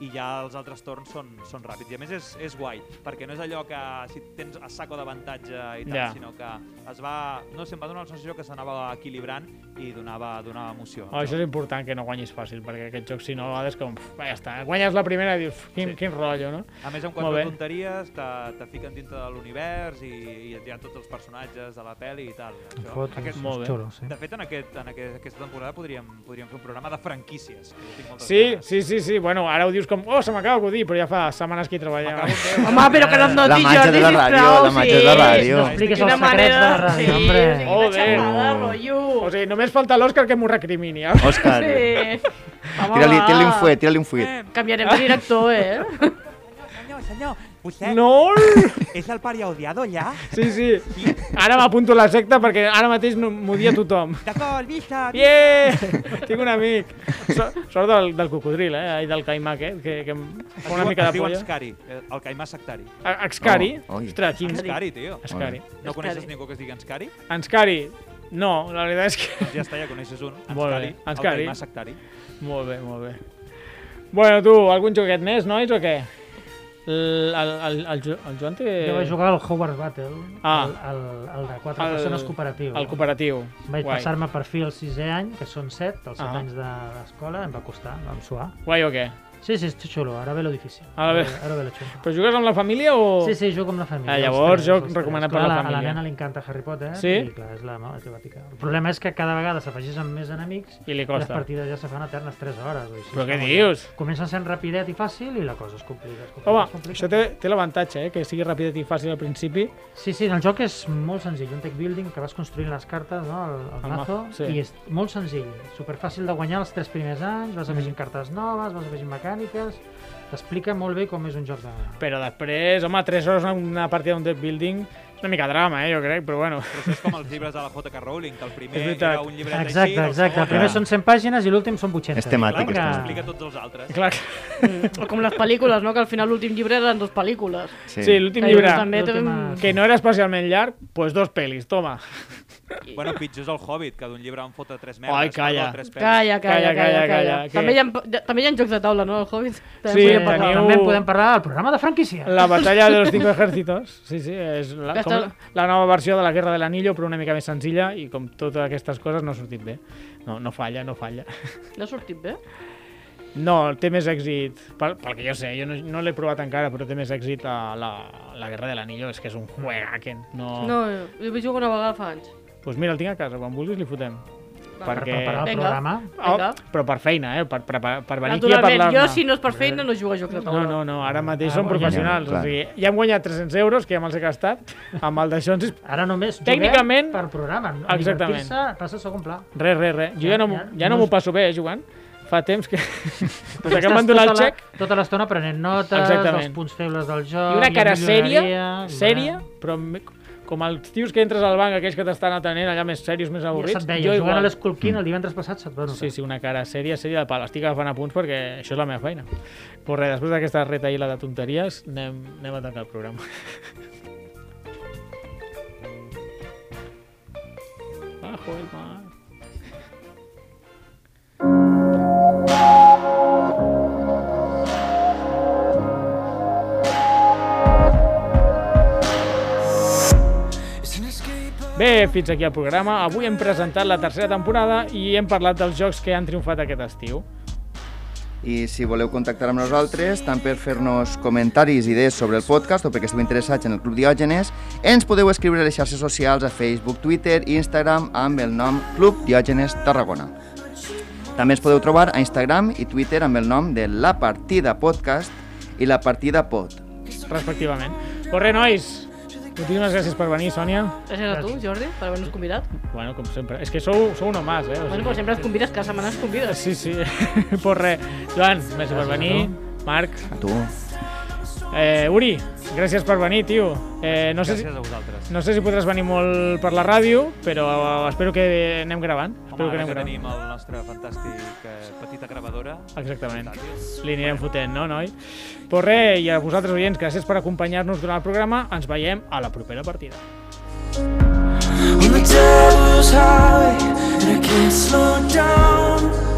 [SPEAKER 8] i ja els altres torns són, són ràpids. I a més és, és guai, perquè no és allò que si tens a saco d'avantatge i tal,
[SPEAKER 1] Ja.
[SPEAKER 8] sinó que es va, no sé, em va donar la sensació que s'anava equilibrant i donava, donava emoció.
[SPEAKER 1] Oh, això és important que no guanyis fàcil, perquè aquest joc, si no, a vegades com... Ja està, guanyes la primera i dius, "Pf, quin,
[SPEAKER 8] Sí.
[SPEAKER 1] quin rotllo, no?
[SPEAKER 8] A més, amb quatre tonteries te, te fiquen dintre de l'univers i, i hi ha tots els personatges de la pel·li i tal. Això.
[SPEAKER 4] Fotos,
[SPEAKER 8] Aquest,
[SPEAKER 1] Molt bé.
[SPEAKER 4] xulo, sí.
[SPEAKER 8] de fet, en, aquest, en aquest, aquesta temporada podríem, podríem fer un programa de franquícies.
[SPEAKER 1] Sí,
[SPEAKER 8] ganes.
[SPEAKER 1] sí, sí, sí. Bueno, ara ho dius com, oh, se m'acaba d'acudir, però ja fa setmanes que hi
[SPEAKER 8] de-
[SPEAKER 2] Home, però que no et
[SPEAKER 3] La
[SPEAKER 2] noti,
[SPEAKER 3] màgia
[SPEAKER 2] Jordi,
[SPEAKER 3] de la ràdio, la màgia de la ràdio.
[SPEAKER 4] No expliquis els secrets de la ràdio, hombre.
[SPEAKER 2] Sí,
[SPEAKER 1] Joder.
[SPEAKER 2] quina xerrada,
[SPEAKER 3] Oh.
[SPEAKER 2] rotllo.
[SPEAKER 1] O sigui, només falta l'Òscar que m'ho recrimini. Eh?
[SPEAKER 3] Òscar,
[SPEAKER 2] Sí.
[SPEAKER 3] Tira-li tira un fuet, tira-li un fuet.
[SPEAKER 8] Eh,
[SPEAKER 2] Canviarem de director, eh? [laughs]
[SPEAKER 6] Senyor, senyor, vostè
[SPEAKER 1] No!
[SPEAKER 6] és el pare odiado ja?
[SPEAKER 1] Sí, sí. Ara m'apunto a la secta perquè ara mateix no m'odia tothom.
[SPEAKER 6] D'acord, vista.
[SPEAKER 1] Yeah! Tinc un amic. So, sort del, del cocodril, eh? I del caimac, eh? Que, que em
[SPEAKER 8] es
[SPEAKER 1] fa una
[SPEAKER 8] diu-
[SPEAKER 1] mica
[SPEAKER 8] es
[SPEAKER 1] de
[SPEAKER 8] diu
[SPEAKER 1] polla.
[SPEAKER 8] Excari, eh, el caimà sectari.
[SPEAKER 1] Excari?
[SPEAKER 3] Oh.
[SPEAKER 1] Ostres, quin...
[SPEAKER 8] Excari, tio.
[SPEAKER 1] Excari.
[SPEAKER 8] No coneixes
[SPEAKER 2] Excari.
[SPEAKER 8] ningú que es digui Excari?
[SPEAKER 1] Anscari. No, la veritat és que...
[SPEAKER 8] Doncs ja està, ja coneixes un.
[SPEAKER 1] Molt bé.
[SPEAKER 8] Anscari, el
[SPEAKER 1] Anscari.
[SPEAKER 8] caimà sectari.
[SPEAKER 1] Molt bé, molt bé. Bueno, tu, algun joguet més, nois, o què? El, el, el, el, Jo- el Joan té...
[SPEAKER 4] Jo vaig jugar al Hogwarts Battle,
[SPEAKER 1] Ah.
[SPEAKER 4] el, el, el de quatre
[SPEAKER 1] El-
[SPEAKER 4] persones cooperatiu.
[SPEAKER 1] El cooperatiu.
[SPEAKER 4] Vaig passar-me per fi el sisè any, que són set, els set
[SPEAKER 1] Ah.
[SPEAKER 4] anys de- d'escola, em va costar, em vam suar.
[SPEAKER 1] Guai o què?
[SPEAKER 4] Sí, sí, és xulo, ara ve lo difícil.
[SPEAKER 1] Ara ve-
[SPEAKER 4] Ara ve lo xulo.
[SPEAKER 1] Però jugues amb la família o...?
[SPEAKER 4] Sí, sí, jugo amb la família.
[SPEAKER 1] Ah, llavors,
[SPEAKER 4] tres.
[SPEAKER 1] recomanat per la
[SPEAKER 4] A
[SPEAKER 1] família.
[SPEAKER 4] la nena li encanta Harry Potter,
[SPEAKER 1] Sí?
[SPEAKER 4] i clar, és la, és la típica. El problema és que cada vegada s'afegís amb més enemics
[SPEAKER 1] I li
[SPEAKER 4] i les
[SPEAKER 1] costa.
[SPEAKER 4] partides ja se fan eternes 3 hores. O així,
[SPEAKER 1] Però què dius?
[SPEAKER 4] Ja. Comencen sent rapidet i fàcil i la cosa es complica. Es complica
[SPEAKER 1] Home,
[SPEAKER 4] es complica.
[SPEAKER 1] això té, té l'avantatge, eh? Que sigui ràpid i fàcil al principi.
[SPEAKER 4] Sí, sí, el joc és molt senzill, un tech building que vas construint les cartes, no, el, el, mazo,
[SPEAKER 1] sí.
[SPEAKER 4] i és molt senzill, superfàcil de guanyar els tres primers anys, vas afegint cartes noves, vas afegint mecàniques, mecàniques, t'explica molt bé com és un joc de...
[SPEAKER 1] Però després, home, 3 hores una, partida d'un deck building una mica drama, eh, jo crec, però bueno.
[SPEAKER 8] Però això és com els llibres de la J.K. Rowling, que el primer [laughs] era un llibret així,
[SPEAKER 4] Exacte,
[SPEAKER 8] el
[SPEAKER 4] exacte. El primer són 100 pàgines i l'últim són 800.
[SPEAKER 3] És temàtic,
[SPEAKER 4] Clar que-
[SPEAKER 8] explica tots els altres.
[SPEAKER 1] Clar,
[SPEAKER 2] O com les pel·lícules, no? Que al final l'últim llibre eren dos pel·lícules.
[SPEAKER 1] sí, sí l'últim llibre,
[SPEAKER 2] també
[SPEAKER 1] que no era especialment llarg, pues dos pel·lis, toma.
[SPEAKER 8] Bueno, pitjor és el Hobbit, que d'un llibre en fota tres merdes.
[SPEAKER 1] Ai, calla.
[SPEAKER 8] tres.
[SPEAKER 2] Calla, calla,
[SPEAKER 1] Calla,
[SPEAKER 2] calla,
[SPEAKER 1] calla,
[SPEAKER 2] calla.
[SPEAKER 1] calla,
[SPEAKER 2] També, hi ha, també hi ha jocs de taula, no, el Hobbit? També
[SPEAKER 1] Sí,
[SPEAKER 2] parlar.
[SPEAKER 1] teniu-
[SPEAKER 4] també podem parlar del programa de franquícia.
[SPEAKER 1] La batalla de los [laughs] cinco ejércitos, sí, sí, és la, Com
[SPEAKER 2] està.
[SPEAKER 1] la nova versió de la Guerra de l'Anillo, però una mica més senzilla i com totes aquestes coses no ha sortit bé. No, no falla, no falla.
[SPEAKER 2] No ha sortit bé?
[SPEAKER 1] No, té més èxit, pel, pel que jo sé, jo no, no l'he provat encara, però té més èxit a la, la Guerra de l'Anillo, és que és un juegaken. No...
[SPEAKER 2] No, jo vaig jugar una vegada fa anys.
[SPEAKER 1] Pues mira, el tinc a casa, quan vulguis li fotem.
[SPEAKER 2] Va.
[SPEAKER 4] Per
[SPEAKER 1] perquè...
[SPEAKER 4] preparar el
[SPEAKER 2] Vinga.
[SPEAKER 4] programa.
[SPEAKER 2] Vinga.
[SPEAKER 1] Oh, però per feina, eh? Per, per, per, venir aquí a
[SPEAKER 2] Naturalment,
[SPEAKER 1] parlar-ne.
[SPEAKER 2] jo si no és per feina no jugo a jocs de taula.
[SPEAKER 1] No, no, no, ara mateix
[SPEAKER 4] Ah,
[SPEAKER 1] som
[SPEAKER 4] bueno,
[SPEAKER 1] professionals.
[SPEAKER 3] clar.
[SPEAKER 1] O sigui, ja hem guanyat 300 euros, que ja me'ls he gastat, amb el d'això ens... [laughs]
[SPEAKER 4] Ara només
[SPEAKER 1] Tècnicament-
[SPEAKER 4] per programa. no?
[SPEAKER 1] Exactament.
[SPEAKER 4] Passa a segon pla.
[SPEAKER 1] Res, res, res. Jo ja no,
[SPEAKER 4] Ja-
[SPEAKER 1] ja no
[SPEAKER 4] no
[SPEAKER 1] m'ho passo bé, eh, jugant. Fa temps que...
[SPEAKER 4] Però [laughs]
[SPEAKER 1] Des que
[SPEAKER 4] estàs
[SPEAKER 1] m'han donat el
[SPEAKER 4] tota la-
[SPEAKER 1] xec...
[SPEAKER 4] Tota l'estona prenent notes,
[SPEAKER 1] Exactament.
[SPEAKER 4] dels punts febles del joc...
[SPEAKER 1] I una cara sèria, sèria, però com els tios que entres al banc, aquells que t'estan atenent allà més serios, més
[SPEAKER 4] Ja
[SPEAKER 1] avorrits,
[SPEAKER 4] se't veia,
[SPEAKER 1] jo
[SPEAKER 4] jugant
[SPEAKER 1] igual.
[SPEAKER 4] a l'Skulkin el divendres passat se't va notar.
[SPEAKER 1] Sí, sí, una cara sèria, sèria de pal. Estic agafant apunts perquè això és la meva feina. Pues res, després d'aquesta retaïla de tonteries, anem, anem a tancar el programa. [laughs] Bajo el mar. Bé, fins aquí el programa. Avui hem presentat la tercera temporada i hem parlat dels jocs que han triomfat aquest estiu.
[SPEAKER 3] I si voleu contactar amb nosaltres, tant per fer-nos comentaris i idees sobre el podcast o perquè esteu interessats en el Club Diògenes, ens podeu escriure a les xarxes socials a Facebook, Twitter i Instagram amb el nom Club Diògenes Tarragona. També ens podeu trobar a Instagram i Twitter amb el nom de La Partida Podcast i La Partida Pod.
[SPEAKER 1] respectivament. Pues res, nois, moltíssimes gràcies per venir, Sònia.
[SPEAKER 2] Gràcies a tu, Jordi, per haver-nos convidat.
[SPEAKER 1] Bueno, com sempre. És que sou, sou uno más, eh? O
[SPEAKER 2] Bueno, però sempre ens convides, cada setmana ens convides.
[SPEAKER 1] Sí, sí. [laughs] pues res. Joan, gràcies per venir. Marc,
[SPEAKER 3] A tu.
[SPEAKER 1] Eh, Uri, gràcies per venir, tio. Eh, no, sé si,
[SPEAKER 8] Gràcies a vosaltres.
[SPEAKER 1] no sé si podràs venir molt per la ràdio, però espero que anem gravant.
[SPEAKER 8] Home,
[SPEAKER 1] espero que anem
[SPEAKER 8] que
[SPEAKER 1] gravant.
[SPEAKER 8] tenim el nostre fantàstic eh, petita gravadora.
[SPEAKER 1] Exactament. Li anirem fotent, no, noi? Pues res, i a vosaltres, oients, gràcies per acompanyar-nos durant el programa. Ens veiem a la propera partida.
[SPEAKER 5] on the devil's highway and I can't slow down.